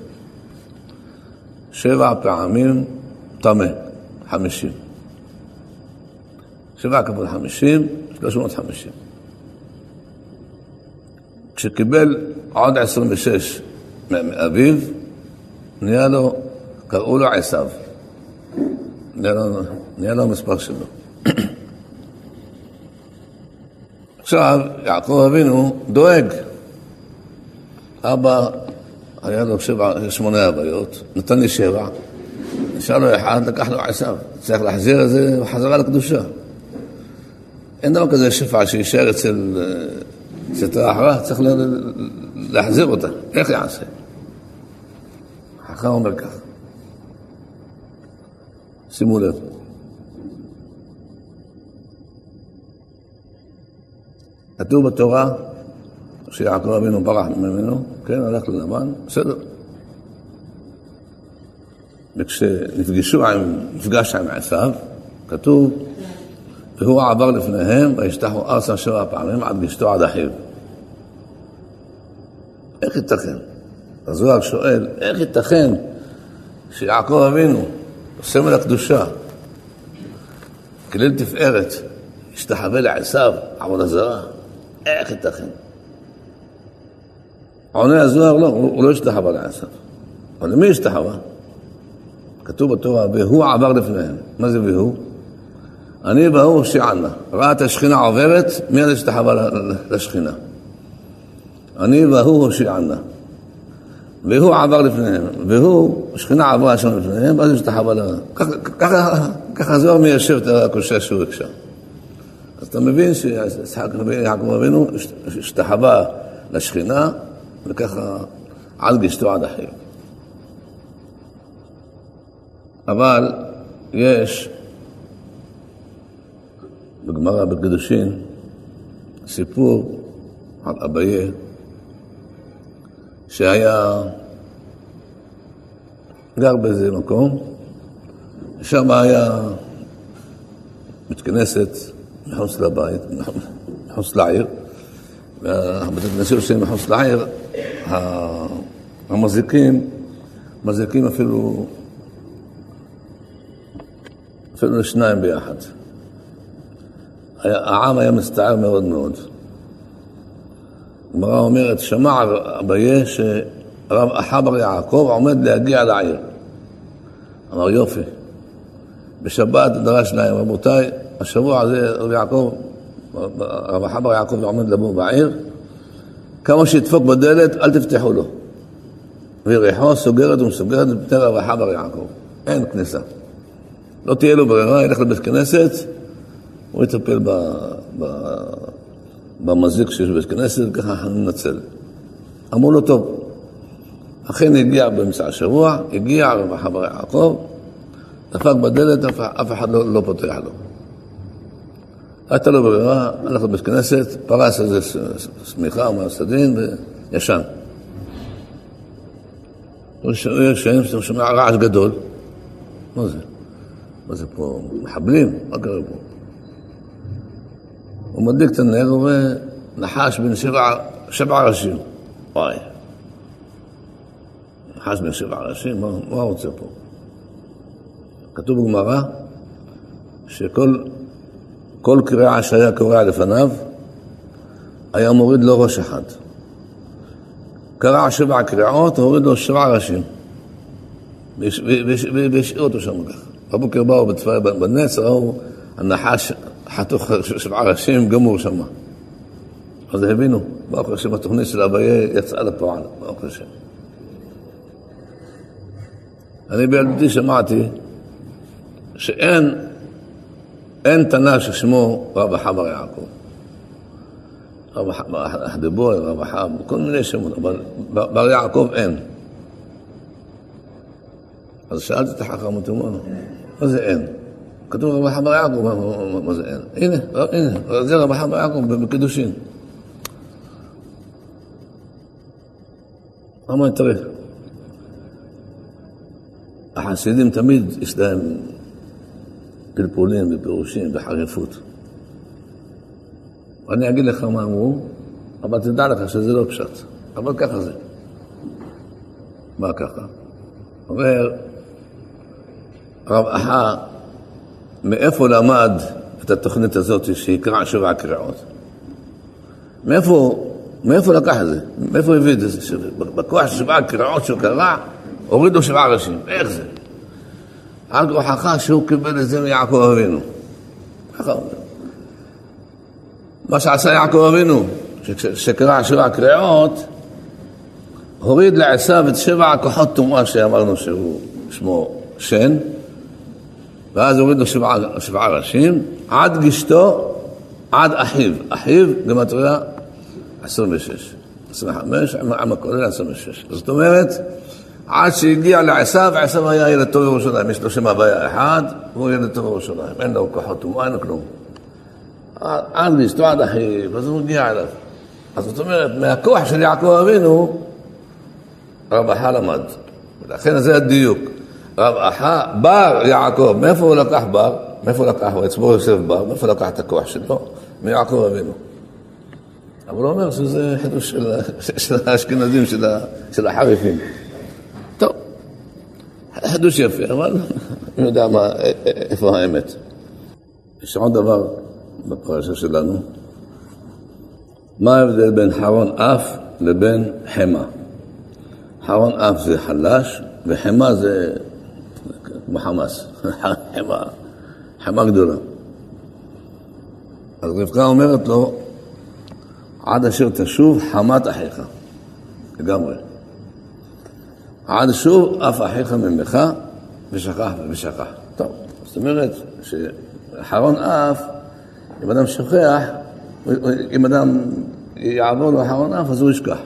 שבע פעמים טמא, חמישים. שבע כפול חמישים, שלוש מאות חמישים. כשקיבל עוד עשרים ושש מאביו, נהיה לו, קראו לו עשיו. נהיה לו, נהיה לו מספר שלו. עכשיו, יעקב אבינו דואג. אבא, היה לו שבע, שמונה הוויות, נתן לי שבע, נשאר לו אחד, לקח לו עשיו. צריך להחזיר את זה בחזרה לקדושה. אין דבר כזה שפע שישאר אצל סתרה אחרה, צריך להחזיר אותה. איך יעשה? החכם אומר ככה. שימו לב. כתוב בתורה שיעקב אבינו ברח ממנו, כן, הלך ללבן, בסדר. וכשנפגשו עם, נפגש עם עשיו, כתוב, והוא עבר לפניהם, וישתחו ארצה שבע פעמים עד גשתו עד אחיו. איך ייתכן? הזוהר שואל, איך ייתכן שיעקב אבינו, סמל הקדושה, כליל תפארת, השתחווה לעשיו, עבודה זרה? איך ייתכן? עונה הזוהר לא, הוא לא השתחווה לעשיו. אבל למי השתחווה? כתוב בתורה, והוא עבר לפניהם. מה זה והוא? אני והוא שיענה. ראה את השכינה עוברת, מיד השתחווה לשכינה. אני והוא הושיענה. והוא עבר לפניהם, והוא, השכינה עברה שם לפניהם, ואז השתחווה לה. ככה זוהר מיישב את הקושה שהוא הקשה. אז אתה מבין שיעקב אבינו השתחווה לשכינה, וככה על גשתו עד אחיו. אבל יש בגמרא בקדושין סיפור על אביה שהיה גר באיזה מקום, שם היה בית כנסת מחוץ לבית, מחוץ לעיר, ובית הכנסת שהם מחוץ לעיר, המזיקים, מזיקים אפילו, אפילו לשניים ביחד. העם היה מצטער מאוד מאוד. הגמרא אומרת, שמע אביה שרב אחבר יעקב עומד להגיע לעיר. אמר יופי. בשבת דרש להם, רבותיי, השבוע הזה רב יעקב, רב אחבר יעקב עומד לבוא בעיר, כמה שידפוק בדלת, אל תפתחו לו. ויריחו סוגרת ומסוגרת את פני רב אחבר יעקב. אין כניסה. לא תהיה לו ברירה, ילך לבית כנסת, הוא יטפל ב, ב, במזיק שיש בבית כנסת, וככה אנחנו ננצל. אמרו לו, טוב. אכן הגיע באמצע השבוע, הגיע רב החבר יעקב, דפק בדלת, אף אחד לא, לא פותח לו. הייתה לו ברירה, הלך לבית כנסת, פרס איזה שמיכה מהסדין וישן. הוא שומע רעש גדול. מה זה? מה זה פה? מחבלים? מה קרה פה? הוא מדליק את הנר, הוא רואה נחש בן שבע, ראשים. וואי. נחש בן שבע ראשים, מה הוא רוצה פה? כתוב בגמרא שכל כל קריאה שהיה קורע לפניו, היה מוריד לו ראש אחד. קרע שבע קריאות, הוריד לו שבע ראשים. והשאיר אותו שם ככה. בבוקר באו בנץ, ראו הנחש חתוך שבעה ראשים גמור שם. אז הבינו, ברוך השם התוכנית של אביי יצאה לפועל, ברוך השם. אני בילדותי שמעתי שאין אין תנא ששמו רב החבר יעקב. רב אחדבוי, רב החב, כל מיני שמות, אבל בר יעקב אין. אז שאלתי את החכם, אמרתי לו, מה זה אין? כתוב רב החבר יעקב, מה זה אין? הנה, הנה, זה רב החבר יעקב בקידושין. אמרתי, תראה, החסידים תמיד יש להם פלפולים ופירושים וחריפות. אני אגיד לך מה אמרו, אבל תדע לך שזה לא פשט. אבל ככה זה. מה ככה? אומר הרב אחא, מאיפה למד את התוכנית הזאת שיקרא שבע קריאות? מאיפה, מאיפה לקח את זה? מאיפה הביא את זה? בכוח שבע קריאות שהוא קרא, הורידו שבעה ראשים. איך זה? על כוחך שהוא קיבל את זה מיעקב אבינו. מה שעשה יעקב אבינו, שקרא שבע קריאות, הוריד לעשו את שבע הכוחות טומאה שאמרנו שהוא שמו שן, ואז הוריד לו שבעה, שבעה ראשים, עד גשתו, עד אחיו. אחיו, גמטריה 26. 25, עם הכולל 26. זאת אומרת, עד שהגיע לעשו, עשו היה ילד טוב בירושלים, יש לו שם הוויה אחד, והוא ילד טוב בירושלים, אין לו כוחות אין לו כלום. עד גשתו, עד אחיו, אז הוא מגיע אליו. אז זאת אומרת, מהכוח של יעקב אבינו, רב אחא למד. ולכן זה הדיוק. רב אחא, בר יעקב, מאיפה הוא לקח בר? מאיפה הוא לקח, אצבו יוסף בר, מאיפה הוא לקח את הכוח שלו? מיעקב אבינו. אבל הוא אומר שזה חידוש של, האשכנזים, של החריפים. חידוש יפה, אבל אני יודע מה, איפה האמת. יש עוד דבר בפרשה שלנו. מה ההבדל בין חרון אף לבין חמא? חרון אף זה חלש, וחמא זה כמו חמאס, חמא, חמא גדולה. אז רבקה אומרת לו, עד אשר תשוב חמת אחיך, לגמרי. עד שוב אף אחיך ממך ושכח ושכח. טוב, זאת אומרת שאחרון אף, אם אדם שוכח, אם אדם יעבור לו אחרון אף, אז הוא ישכח.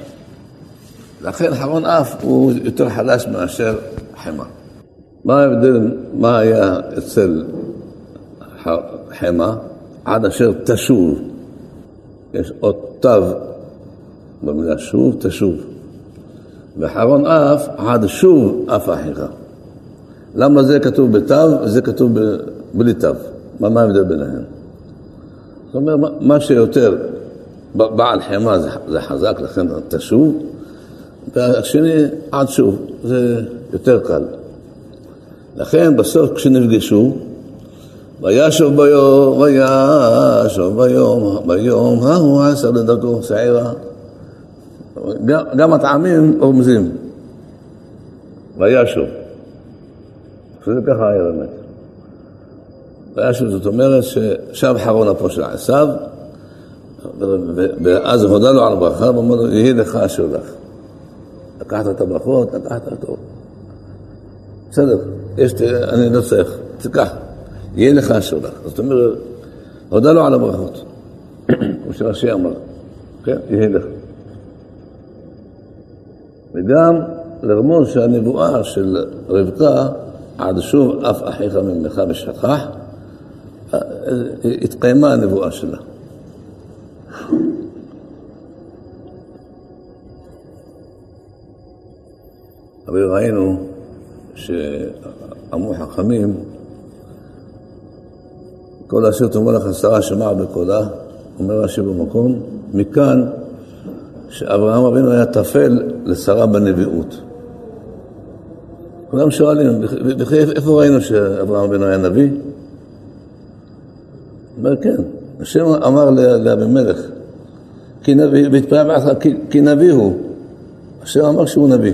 לכן אחרון אף הוא יותר חלש מאשר חמא. מה ההבדל, מה היה אצל חמא? עד אשר תשוב. יש עוד תו במילה שוב, תשוב. ואחרון אף, עד שוב אף אחיך. למה זה כתוב בתו וזה כתוב בלי תו? מה, ההבדל ביניהם? זאת אומרת, מה שיותר בעל חמא זה, זה חזק, לכן תשוב, והשני עד שוב, זה יותר קל. לכן בסוף כשנפגשו, וישוב ביום, וישוב ביום, ביום ההוא עשר לדרכו שעירה. גם הטעמים רומזים. וישוב. שזה ככה היה באמת. וישוב זאת אומרת ששב חרון אפו של עשיו, ואז הודה לו על ברכה, ואומר לו, יהי לך אשר לך. לקחת את הברכות, לקחת אותו. בסדר, יש, אני לא צריך, תיקח, יהיה לך אשר לך. זאת אומרת, הודה לו על הברכות, כמו שרש"י אמר, כן, יהיה לך. וגם לרמוז שהנבואה של רבקה, עד שוב אף אחיך ממך ושכח, התקיימה הנבואה שלה. אבל ראינו שאמרו חכמים, כל אשר תאמר לך שרה שמע בקולה, אומר רש"י במקום, מכאן שאברהם אבינו היה טפל לשרה בנביאות. כולם שואלים, איפה ראינו שאברהם אבינו היה נביא? אומר כן, השם אמר לאבימלך, כי נביא, והתפלל בעצמך, כי נביא הוא. השם אמר שהוא נביא.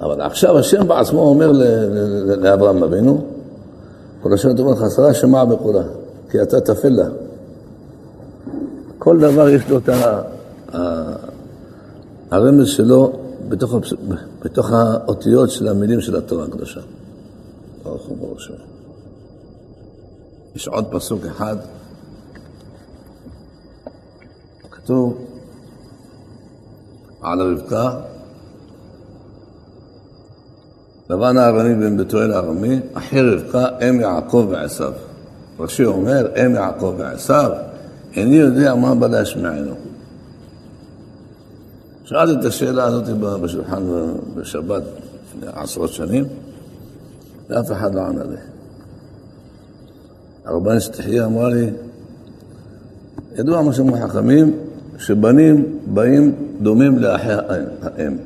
אבל עכשיו השם בעצמו אומר לאברהם אבינו, כל אשר תאמר לך שרה שמע בקולה, כי אתה תפל לה. כל דבר יש לו את הרמז שלו בתוך, בתוך האותיות של המילים של התורה הקדושה. ברוך הוא ברוך הוא. יש עוד פסוק אחד, כתוב על רבקה, לבן הארמי בן בתואל הארמי, אחי רבקה אם יעקב ועשיו. רש"י אומר, אם יעקב ועשיו, איני יודע מה בא להשמיענו. שאלתי את השאלה הזאת בשולחן בשבת לפני עשרות שנים, ואף אחד לא ענה לי. הרבן שתחיה אמרה לי, ידוע מה שאומרים חכמים, שבנים באים דומים לאחי האם.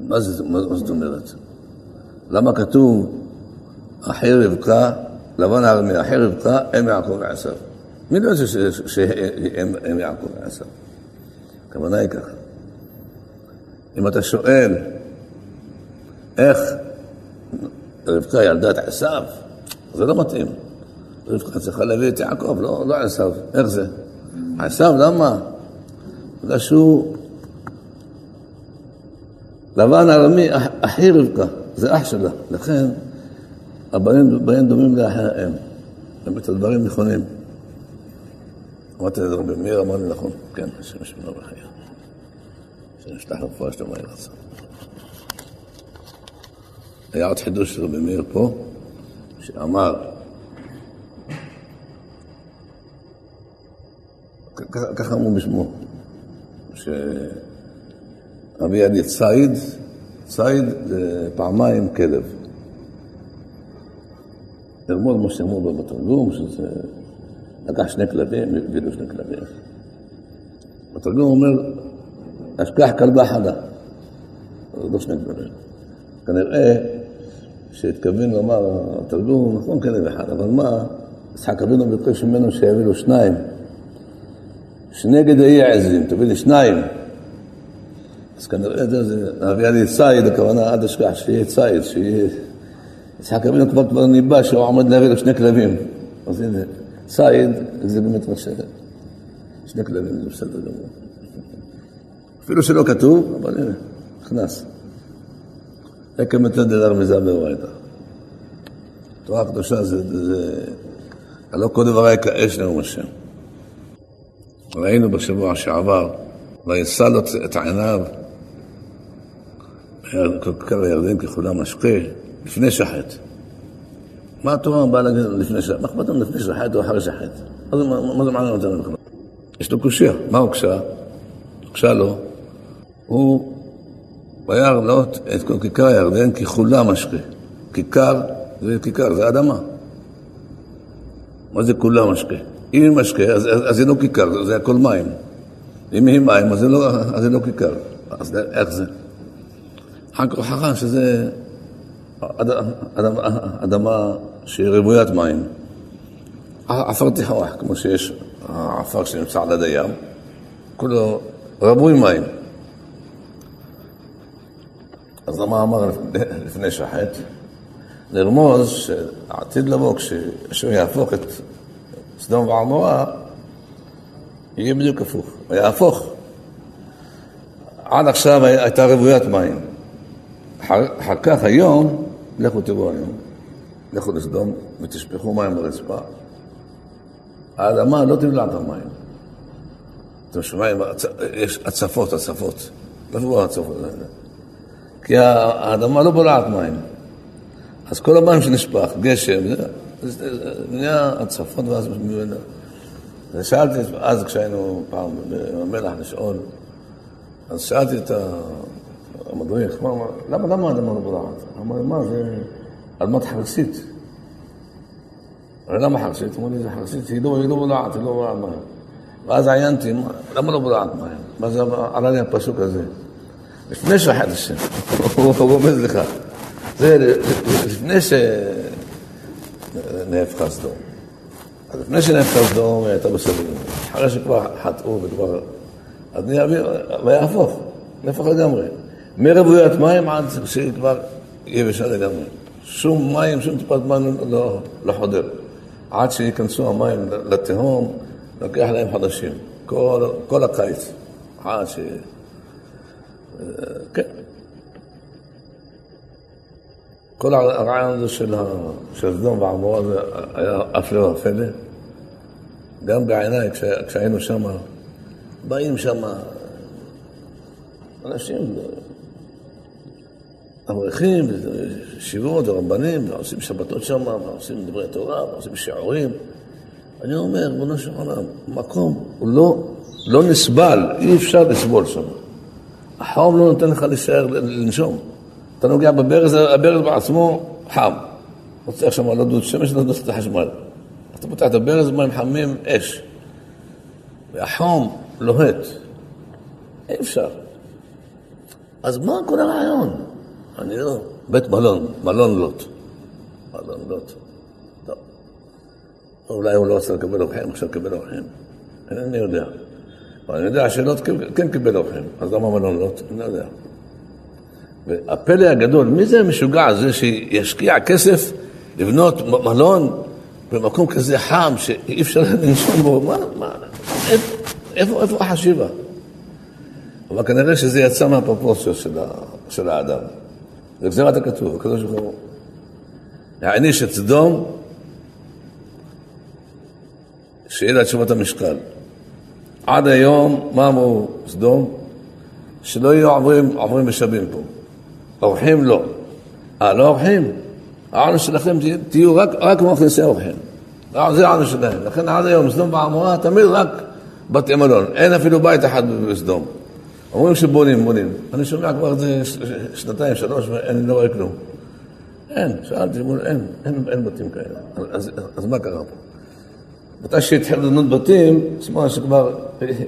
מה, זה, מה זאת אומרת? למה כתוב אחי רבקה, לבן הארמי, אחי רבקה, אם יעקב ועשיו? מי לא יודע שהם יעקב ועשיו? הכוונה היא ככה. אם אתה שואל איך רבקה ילדה את עשיו, זה לא מתאים. רבקה צריכה להביא את יעקב, לא, לא עשיו. איך זה? עשיו, למה? בגלל שהוא לבן ארמי, אחי רבקה, זה אח שלה. לכן הבנים דומים לאחי האם. באמת הדברים נכונים. אמרתי לזה רבי מאיר, אמר לי נכון, כן, השם ישמעו בחיי. שנפתח רפואה שאתה אומר לעשות. היה עוד חידוש של רבי מאיר פה, שאמר, ככה אמרו בשמו, שאבי ידי ציד, ציד זה פעמיים כלב. ללמוד מה שאמרו בתרגום, שזה לקח שני כלבים, הביא שני כלבים. התרגום אומר, אשכח כלבה חדה. זה לא שני כלבים. כנראה שהתכוון לומר, התרגום נכון כלב אחד, אבל מה, יצחק אבינו ביקש ממנו שיביא לו שניים. שני גדעי עזים, תביא לי שניים. אז כנראה זה, נביא לי ציד, הכוונה עד אשכח שיהיה ציד, שיהיה... יצחק אבינו כבר כבר ניבא שהוא עומד להביא לו שני כלבים. אז הנה, ציד זה באמת מה ש... שני כלבים זה בסדר גמור. אפילו שלא כתוב, אבל הנה, נכנס. עקב מתן דלר מזה באורייתא. תורה קדושה זה, זה... הלא כל דבריי כאש נאום השם. ראינו בשבוע שעבר, וישא לו את עיניו, קו הירדן ככולם משקה, לפני שחט. מה התורה באה להגיד לפני שחט? מה אכפת לנו לפני שחט או אחרי שחט? מה זה מעניין אותנו בכלל? יש לו קושייה, מה הוא קשה? קשה לו, הוא ביער לאות את כל כיכר הירדן ככולה משקה. כיכר זה כיכר, זה אדמה. מה זה כולה משקה? אם היא משקה, אז, אז, אז זה לא כיכר, זה הכל מים. אם היא מים, אז זה לא, אז זה לא כיכר. אז איך זה? אחר כך הוכחה שזה אדמה, אדמה שהיא רוויית מים. עפר תיחוח, כמו שיש העפר שנמצא על יד הים, כולו רווי מים. אז למה אמר לפני שחט? לרמוז שעתיד לבוא, כשהוא יהפוך את סדום ועמורה, יהיה בדיוק הפוך, יהפוך. עד עכשיו הייתה רוויית מים. אחר כך היום, לכו תראו היום, לכו לסדום ותשפכו מים ברצפה. האדמה לא תבלע את המים. אתם שומעים, יש הצפות, הצפות. איפה הצפות האלה? כי האדמה לא בולעת מים. אז כל המים שנשפך, גשם, זה נהיה הצפות ואז מיועדה. אז שאלתי, אז כשהיינו פעם במלח לשאול, אז שאלתי את המדריך, מה, למה, למה האדמה לא בולעת? אמר לי, מה, זה אדמת חרסית. למה חרסית? אמרו לי, זה חרסית, היא לא, בולעת, היא לא בולעת מים. ואז עיינתי, למה לא בולעת מים? ואז עלה לי הפסוק הזה. לפני שחט השם, הוא רומז לך. זה לפני שנהפכה סדום. אז לפני שנהפכה סדום הייתה בסדר. אחרי שכבר חטאו וכבר... אז נהיה ויהפוך, נהפך לגמרי. מרוויית מים עד שכבר יבשה לגמרי. שום מים, שום טיפת מים לא, לא חודר. עד שייכנסו המים לתהום, לוקח להם חודשים. כל, כל הקיץ. עד ש... כן. כל הרעיון הזה של, סדום ועמורה זה היה הפלא ופלא. גם בעיניי, כשהיינו שם, באים שם אנשים, אברכים, ישיבות ורבנים, ועושים שבתות שם, ועושים דברי תורה, ועושים שיעורים. אני אומר, ריבונו של עולם, מקום הוא לא, לא נסבל, אי אפשר לסבול שם. החום לא נותן לך להישאר, לנשום. אתה נוגע בברז, הברז בעצמו חם. רוצה עכשיו לא דוד שמש, לא דוד החשמל. אתה פותח את הברז, מים חמים, אש. והחום לוהט. אי אפשר. אז מה כל הרעיון? אני לא... בית מלון, מלון לוט. מלון לוט. טוב. אולי הוא לא רוצה לקבל אורחים, עכשיו קיבל אורחים. אינני יודע. אבל אני יודע שלוט כן קיבל אורחים, אז למה מלון לוט? אני לא יודע. והפלא הגדול, מי זה המשוגע הזה שישקיע כסף לבנות מלון במקום כזה חם שאי אפשר לנשום בו? מה, מה, איפה, איפה החשיבה? אבל כנראה שזה יצא מהפרופורציות של, של האדם. זה גזירת הכתוב, הקדוש ברוך הוא העניש את סדום, שיהיה לה תשובת המשקל. עד היום, מה אמרו סדום? שלא יהיו עוברים, עוברים ושבים פה. אורחים לא. אה, לא אורחים? העונש שלכם תהיו רק, רק מכניסי אורחים. זה העונש שלהם. לכן עד היום סדום ועמורה תמיד רק בתי מלון. אין אפילו בית אחד בסדום. אומרים שבונים, בונים. אני שומע כבר איזה שנתיים, שלוש, ואני לא רואה כלום. אין, שאלתי, אין, אין, אין בתים כאלה. אז, אז מה קרה פה? מתי שהתחילו לבנות בתים, שמע שכבר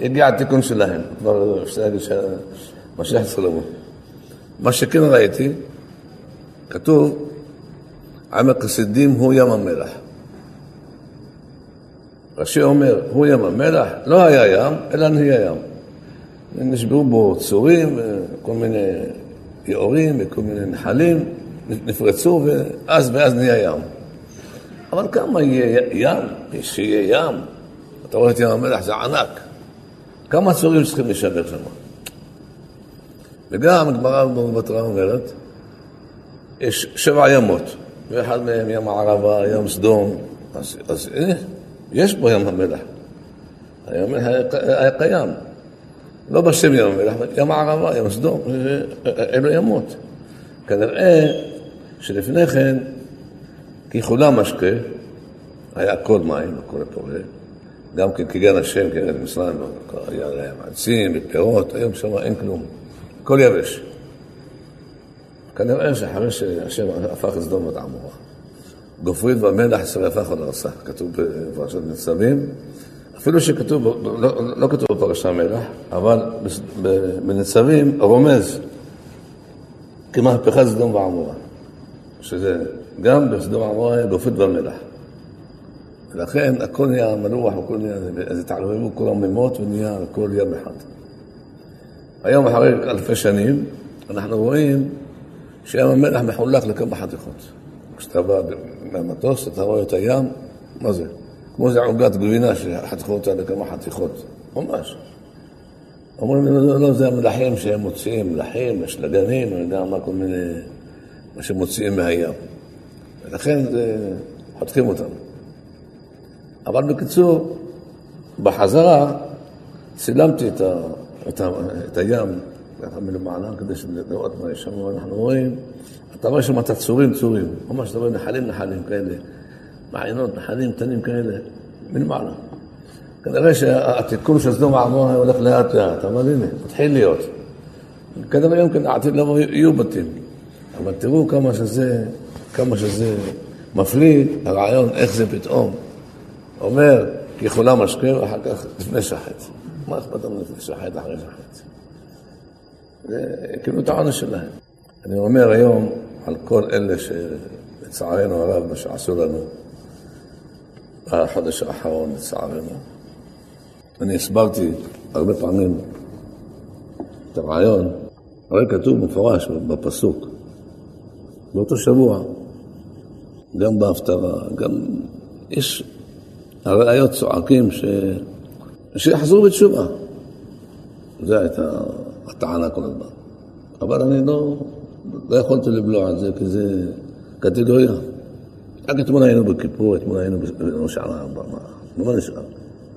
הגיע התיקון שלהם. כבר אפשר להגיד שהמשיח לבוא. מה שכן ראיתי, כתוב, עמק הסידים הוא ים המלח. רש"י אומר, הוא ים המלח, לא היה ים, אלא נהיה ים. נשברו בו צורים, כל מיני יעורים וכל מיני נחלים, נפרצו, ואז ואז נהיה ים. אבל כמה יהיה ים, שיהיה ים, אתה רואה את ים המלח, זה ענק. כמה צורים צריכים להישבר שם? וגם הגמרא בתורה אומרת, יש שבע ימות, ואחד מהם ים הערבה, ים סדום, אז, אז הנה, יש פה ים המלח. הים המלח היה קיים. לא בשם ים המלח, ים הערבה, ים סדום, אלו ימות. כנראה שלפני כן, ככולם משקה, היה הכל מים, הכל פורה, גם כן כגן השם, כגן מצרים, היה להם עצים ופירות, היום שם אין כלום, הכל יבש. כנראה שאחרי שהשם הפך את סדום ואת עמורה, גופרית והמלח עוד הרסה, כתוב בפרשת ניצבים, אפילו שכתוב, לא, לא כתוב בפרשה מלח, אבל בניצבים רומז כמהפכת סדום ועמורה, שזה גם בסדום ועמורה היה גופית ומלח. ולכן הכל נהיה מלוח, הכל נהיה, אז התערבבו כל הממות ונהיה הכל ים אחד. היום אחרי אלפי שנים, אנחנו רואים שים המלח מחולק לכמה חתיכות. כשאתה בא מהמטוס, אתה רואה את הים, מה זה? כמו זה עוגת גבינה שחתכו אותה לכמה חתיכות, ממש. אומרים, לא, לא, לא, זה המלחים שהם מוציאים, מלחים, אשלגנים, אני יודע מה, כל מיני, מה שמוציאים מהים. ולכן זה, חותכים אותם. אבל בקיצור, בחזרה צילמתי את, ה, את, ה, את הים ככה מלמעלה כדי לראות מה יש שם, ואנחנו רואים, אתה רואה שם את הצורים צורים, ממש אתה רואה נחלים נחלים כאלה. מעיינות, נחלים קטנים כאלה, מלמעלה. כנראה שהתיקון של סדום ועמורה הולך לאט לאט, אבל הנה, מתחיל להיות. כנראה יום כן העתיד לבוא יהיו בתים. אבל תראו כמה שזה, כמה שזה מפליא, הרעיון, איך זה פתאום אומר, כי ככולם משקה ואחר כך לפני שחט. מה אכפת לנו לפני שחט, אחרי שחט? קיבלו את העונש שלהם. אני אומר היום על כל אלה שלצערנו הרב, מה שעשו לנו בחודש האחרון, לצערנו. אני הסברתי הרבה פעמים את הרעיון, הרי כתוב במפורש בפסוק, באותו שבוע, גם בהפטרה, גם יש הראיות צועקים ש... שיחזרו בתשובה. זו הייתה הטענה כל הזמן. אבל אני לא, לא יכולתי לבלוע את זה, כי זה קטגוריה. רק אתמול היינו בכיפור, אתמול היינו בראש העם, מה נשאר?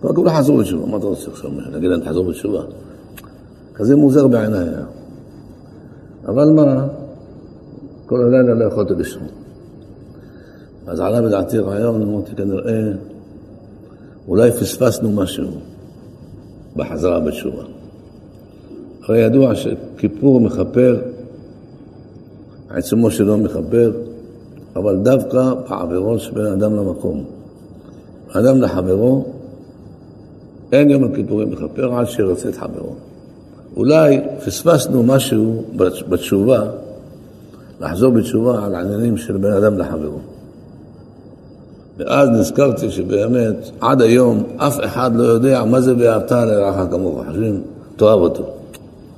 כבר כולם חזרו בתשובה, מה אתה רוצה עכשיו? להגיד להם תחזור בתשובה? כזה מוזר בעיניי היה. אבל מה, כל הלילה לא יכולתי לישון. אז עלה בדעתי רעיון, אמרתי כנראה, אולי פספסנו משהו בחזרה בתשובה. הרי ידוע שכיפור מכפר, עצמו שלו מכפר, אבל דווקא בעבירות שבין אדם למקום. אדם לחברו, אין יום הכיפורים מכפר עד שירצה את חברו. אולי פספסנו משהו בתשובה, לחזור בתשובה על עניינים של בן אדם לחברו. ואז נזכרתי שבאמת, עד היום, אף אחד לא יודע מה זה ואהבת לרעך כמוך. חושבים, תאהב אותו.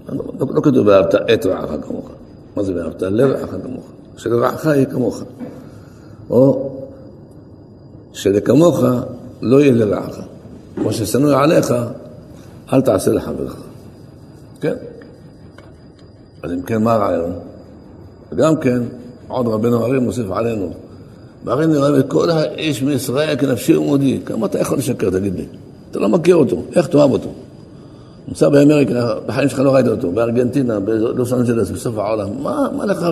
לא, לא כתוב ואהבת את רעך כמוך. מה זה ואהבת לרעך כמוך? שלרעך יהיה כמוך. או שלכמוך לא יהיה לרעך. כמו ששנוא עליך, אל תעשה לחברך. כן. אז אם כן, מה הרעיון? וגם כן, עוד רבנו הרי מוסיף עלינו. והרי נראה את כל האיש מישראל כנפשי ומודי. כמה אתה יכול לשקר, תגיד לי? אתה לא מכיר אותו, איך תאהב אותו? נמצא באמריקה, בחיים שלך לא ראית אותו, בארגנטינה, בלוס אנג'לס, בסוף העולם. מה, מה לך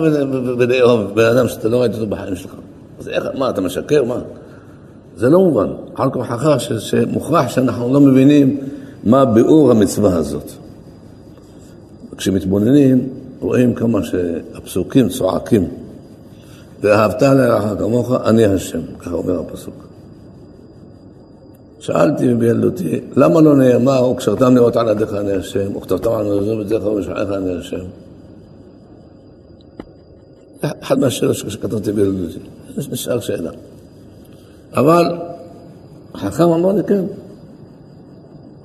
ולאהוב בן אדם שאתה לא ראית אותו בחיים שלך? אז איך, מה, אתה משקר? מה? זה לא מובן. על כוחך שמוכרח שאנחנו לא מבינים מה ביאור המצווה הזאת. כשמתבוננים, רואים כמה שהפסוקים צועקים. ואהבת לרעך כמוך, אני השם, ככה אומר הפסוק. שאלתי בילדותי, למה לא נאמר, וקשרתם לראות על ידיך אני השם, וכתבתם על מזוזו בדרך ובשעריך אני השם? אחד מהשאלות שכתבתי בילדותי, נשאר שאלה. אבל חכם אמר לי כן.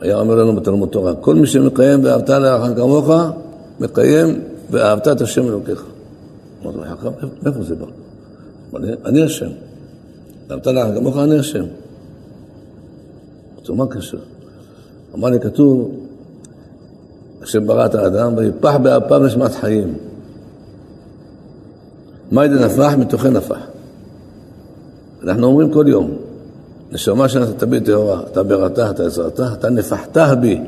היה אומר לנו בתלמוד תורה, כל מי שמקיים ואהבת לרעך כמוך, מקיים ואהבת את השם אלוקיך. אמרתי לו, חכם, איפה זה בא? אני השם. ואהבת לרעך כמוך, אני השם. אמרתי לו, מה קשר? אמר לי, כתוב, השם ברא את האדם, ויפח באפיו נשמת חיים. מאן דנפח? מתוכו נפח. אנחנו אומרים כל יום, נשמה שנתת בי טהורה, אתה בראת, אתה יצרת, אתה נפחת בי.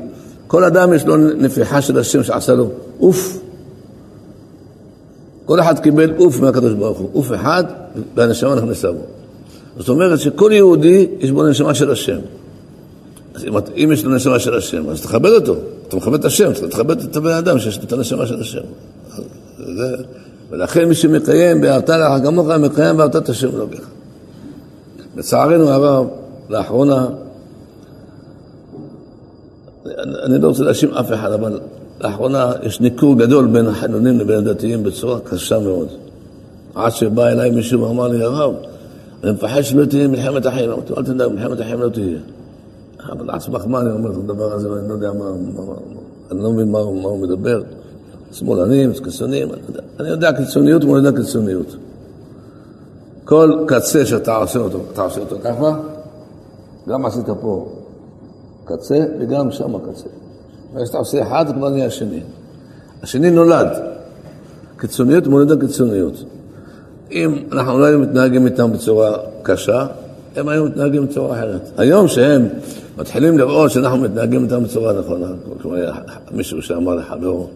כל אדם יש לו נפיחה של השם שעשה לו אוף. כל אחד קיבל אוף מהקדוש ברוך הוא, אוף אחד, והנשמה נכנסה בו. זאת אומרת שכל יהודי יש בו נשמה של השם. אז אם, אם יש לו נשמה של השם, אז תכבד אותו. אתה מכבד את השם, אתה תכבד את הבן אדם שיש לו את הנשמה של השם. זה, ולכן מי שמקיים באהבת לך כמוך, מקיים באהבת את השם אלוקיך. לצערנו הרב, לאחרונה, אני לא רוצה להאשים אף אחד, אבל לאחרונה יש ניכור גדול בין החילונים לבין הדתיים בצורה קשה מאוד. עד שבא אליי מישהו ואמר לי, הרב, אני מפחד שלא תהיה מלחמת החיים. אמרתי, אל תדאג, מלחמת החיים לא תהיה. אבל על סמך מה אני אומר את הדבר הזה, ואני לא יודע מה, אני לא מבין מה הוא מדבר. שמאלנים, קיצוניים, אני. אני יודע קיצוניות ואני יודע קיצוניות. כל קצה שאתה עושה אותו, אתה עושה אותו ככה, גם עשית פה קצה וגם שם קצה. וכשאתה עושה אחד, זה כבר נהיה השני. השני נולד. קיצוניות מולדת קיצוניות. אם אנחנו לא היינו מתנהגים איתם בצורה קשה, הם היו מתנהגים בצורה אחרת. היום שהם מתחילים לראות שאנחנו מתנהגים איתם בצורה נכונה, כמו מישהו שאמר לחברו,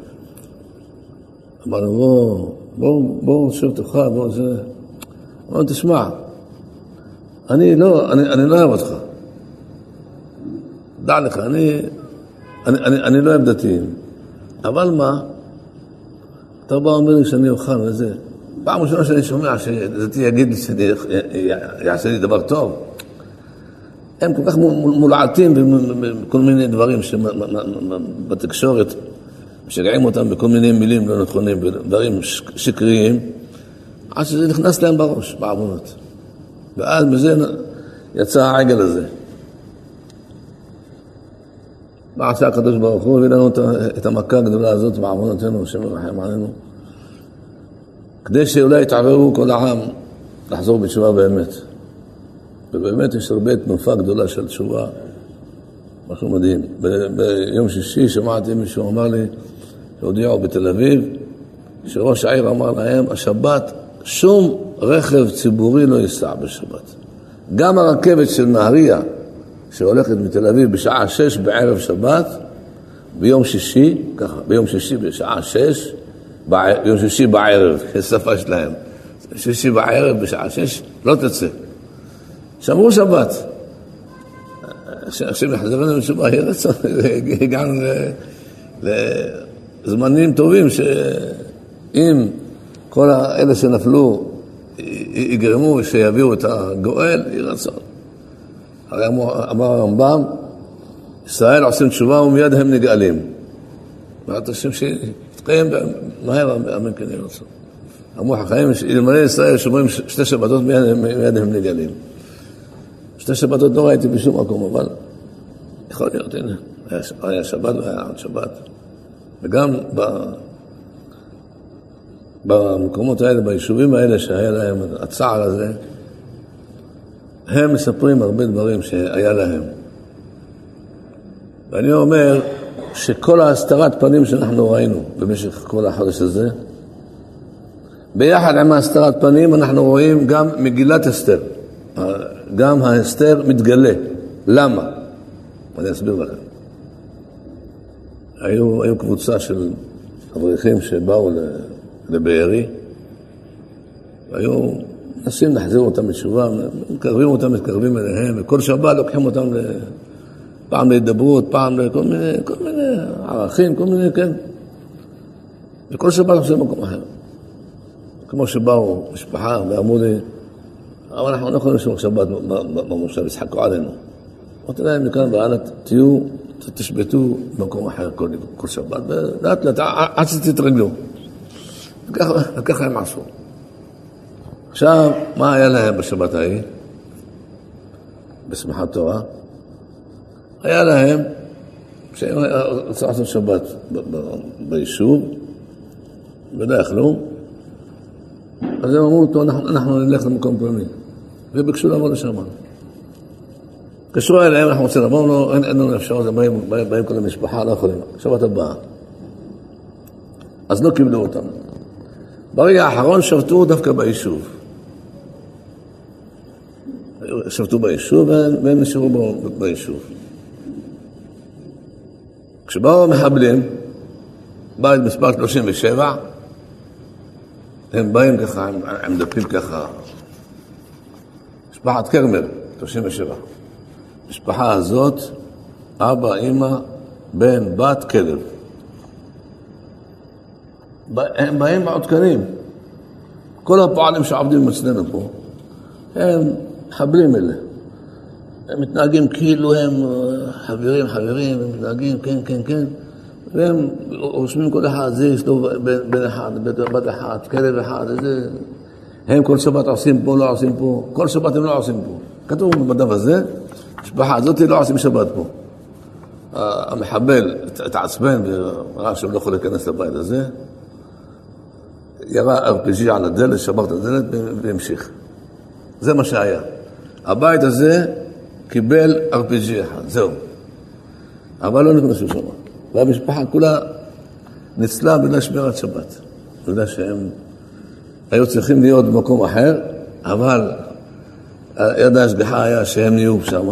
אמר לו, בוא, בוא, בוא, תאכל, בוא, זה... אמר, תשמע, אני לא, אני, אני לא אוהב אותך. דע לך, אני, אני, אני, אני לא אוהב דתיים. אבל מה, אתה בא ואומר לי שאני אוכל וזה. פעם ראשונה שאני שומע שדתי יגיד לי שאני יעשה לי דבר טוב. הם כל כך מולעטים בכל מיני דברים בתקשורת, משגעים אותם בכל מיני מילים לא נכונים, דברים שקריים, עד שזה נכנס להם בראש, בעוונות. ואז מזה יצא העגל הזה. מה עשה הקדוש ברוך הוא? הביא לנו את המכה הגדולה הזאת בעוונותינו, השם ירחם עלינו, כדי שאולי יתערערו כל העם לחזור בתשובה באמת. ובאמת יש הרבה תנופה גדולה של תשובה, משהו מדהים. ביום שישי שמעתי מישהו אמר לי, שהודיעו בתל אביב, שראש העיר אמר להם, השבת, שום רכב ציבורי לא ייסע בשבת. גם הרכבת של נהריה, שהולכת מתל אביב בשעה שש בערב שבת, ביום שישי, ככה, ביום שישי בשעה שש, ביום שישי בערב, יש שפה שלהם, שישי בערב בשעה שש, לא תצא. שמרו שבת. השם יחזרנו בתשובה, יהיה רצון, הגענו לזמנים טובים שאם כל אלה שנפלו יגרמו שיביאו את הגואל, יהיה רצון. הרי אמר הרמב"ם, ישראל עושים תשובה ומיד הם נגאלים. בעזרת השם שיתקיים מהר, אמן כן יהיה רצון. אמרו חכמים, אלמלא ישראל שומרים שתי שבתות מיד הם נגאלים. שתי שבתות לא ראיתי בשום מקום, אבל יכול להיות, הנה, היה שבת והיה עוד שבת. וגם. במקומות האלה, ביישובים האלה שהיה להם הצער הזה, הם מספרים הרבה דברים שהיה להם. ואני אומר שכל ההסתרת פנים שאנחנו ראינו במשך כל החודש הזה, ביחד עם ההסתרת פנים אנחנו רואים גם מגילת אסתר. גם ההסתר מתגלה. למה? אני אסביר לכם. היו, היו קבוצה של אברכים שבאו לבארי, והיו מנסים להחזיר אותם בתשובה, מקרבים אותם, מתקרבים אליהם, וכל שבת לוקחים אותם פעם להידברות, פעם לכל מיני, כל מיני ערכים, כל מיני, כן. וכל שבת עושים במקום אחר. כמו שבאו משפחה ואמרו לי, אבל אנחנו לא יכולים לשמור שבת במושב, יצחקו עלינו. אמרתי להם מכאן והלאה, תהיו, תשבתו במקום אחר כל, כל שבת, ולאט לאט, עד שתתרגלו. וככה הם עשו. עכשיו, מה היה להם בשבת ההיא? בשמחת תורה? היה להם, שהם רצו לעשות שבת ביישוב, ולא יכלו, אז הם אמרו, טוב, אנחנו, אנחנו נלך למקום פלוני. וביקשו לעבור לשם. התקשרו אליהם, אנחנו רוצים לבוא, לא, אין, אין לנו אפשרות, באים, באים, באים כל המשפחה, לא יכולים, שבת הבאה. אז לא קיבלו אותם. ברגע האחרון שבתו דווקא ביישוב. שבתו ביישוב והם נשארו ביישוב. כשבאו המחבלים, בית מספר 37, הם באים ככה עם, עם דפים ככה, משפחת כרמל, 37. המשפחה הזאת, אבא, אימא, בן, בת, כלב. הם באים מעודכנים. כל הפועלים שעובדים אצלנו פה, הם מחבלים אלה. הם מתנהגים כאילו הם אה, חברים, חברים, הם מתנהגים, כן, כן, כן. והם רושמים כל אחד, זה יש לו בן אחד, בת אחת, כלב אחד, זה... הם כל שבת עושים פה, לא עושים פה, כל שבת הם לא עושים פה. כתוב בדף הזה, המשפחה הזאת לא עושים שבת פה. המחבל התעצבן וראה שהם לא יכולים להיכנס לבית הזה, ירה RPG על הדלת, שבר את הדלת והמשיך. זה מה שהיה. הבית הזה קיבל RPG אחד, זהו. אבל לא נכנסו שם. והמשפחה כולה ניצלה בגלל שמירת שבת. בגלל שהם היו צריכים להיות במקום אחר, אבל יד ההשגחה היה שהם יהיו שם,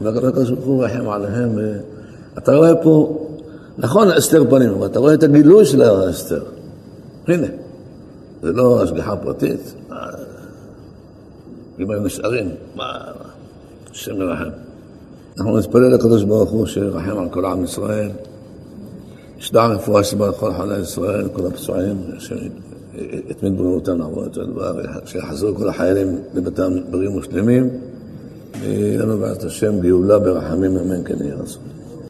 והקדוש ברוך הוא רחם עליהם. אתה רואה פה, נכון, אסתר פנים, אבל אתה רואה את הגילוי של האסתר. הנה, זה לא השגחה פרטית. אם היו נשארים, מה, השם ירחם. אנחנו נתפלל לקדוש ברוך הוא שירחם על כל עם ישראל. ישדע רפואה שבא לכל חולי ישראל, כל הפצועים, שיתמיד בריאותם לעבור את הדבר, שיחזרו כל החיילים לביתם בריאים ושלמים, ויהיה לנו בעזרת השם גאולה ברחמים, אמן כן יהיה רצון.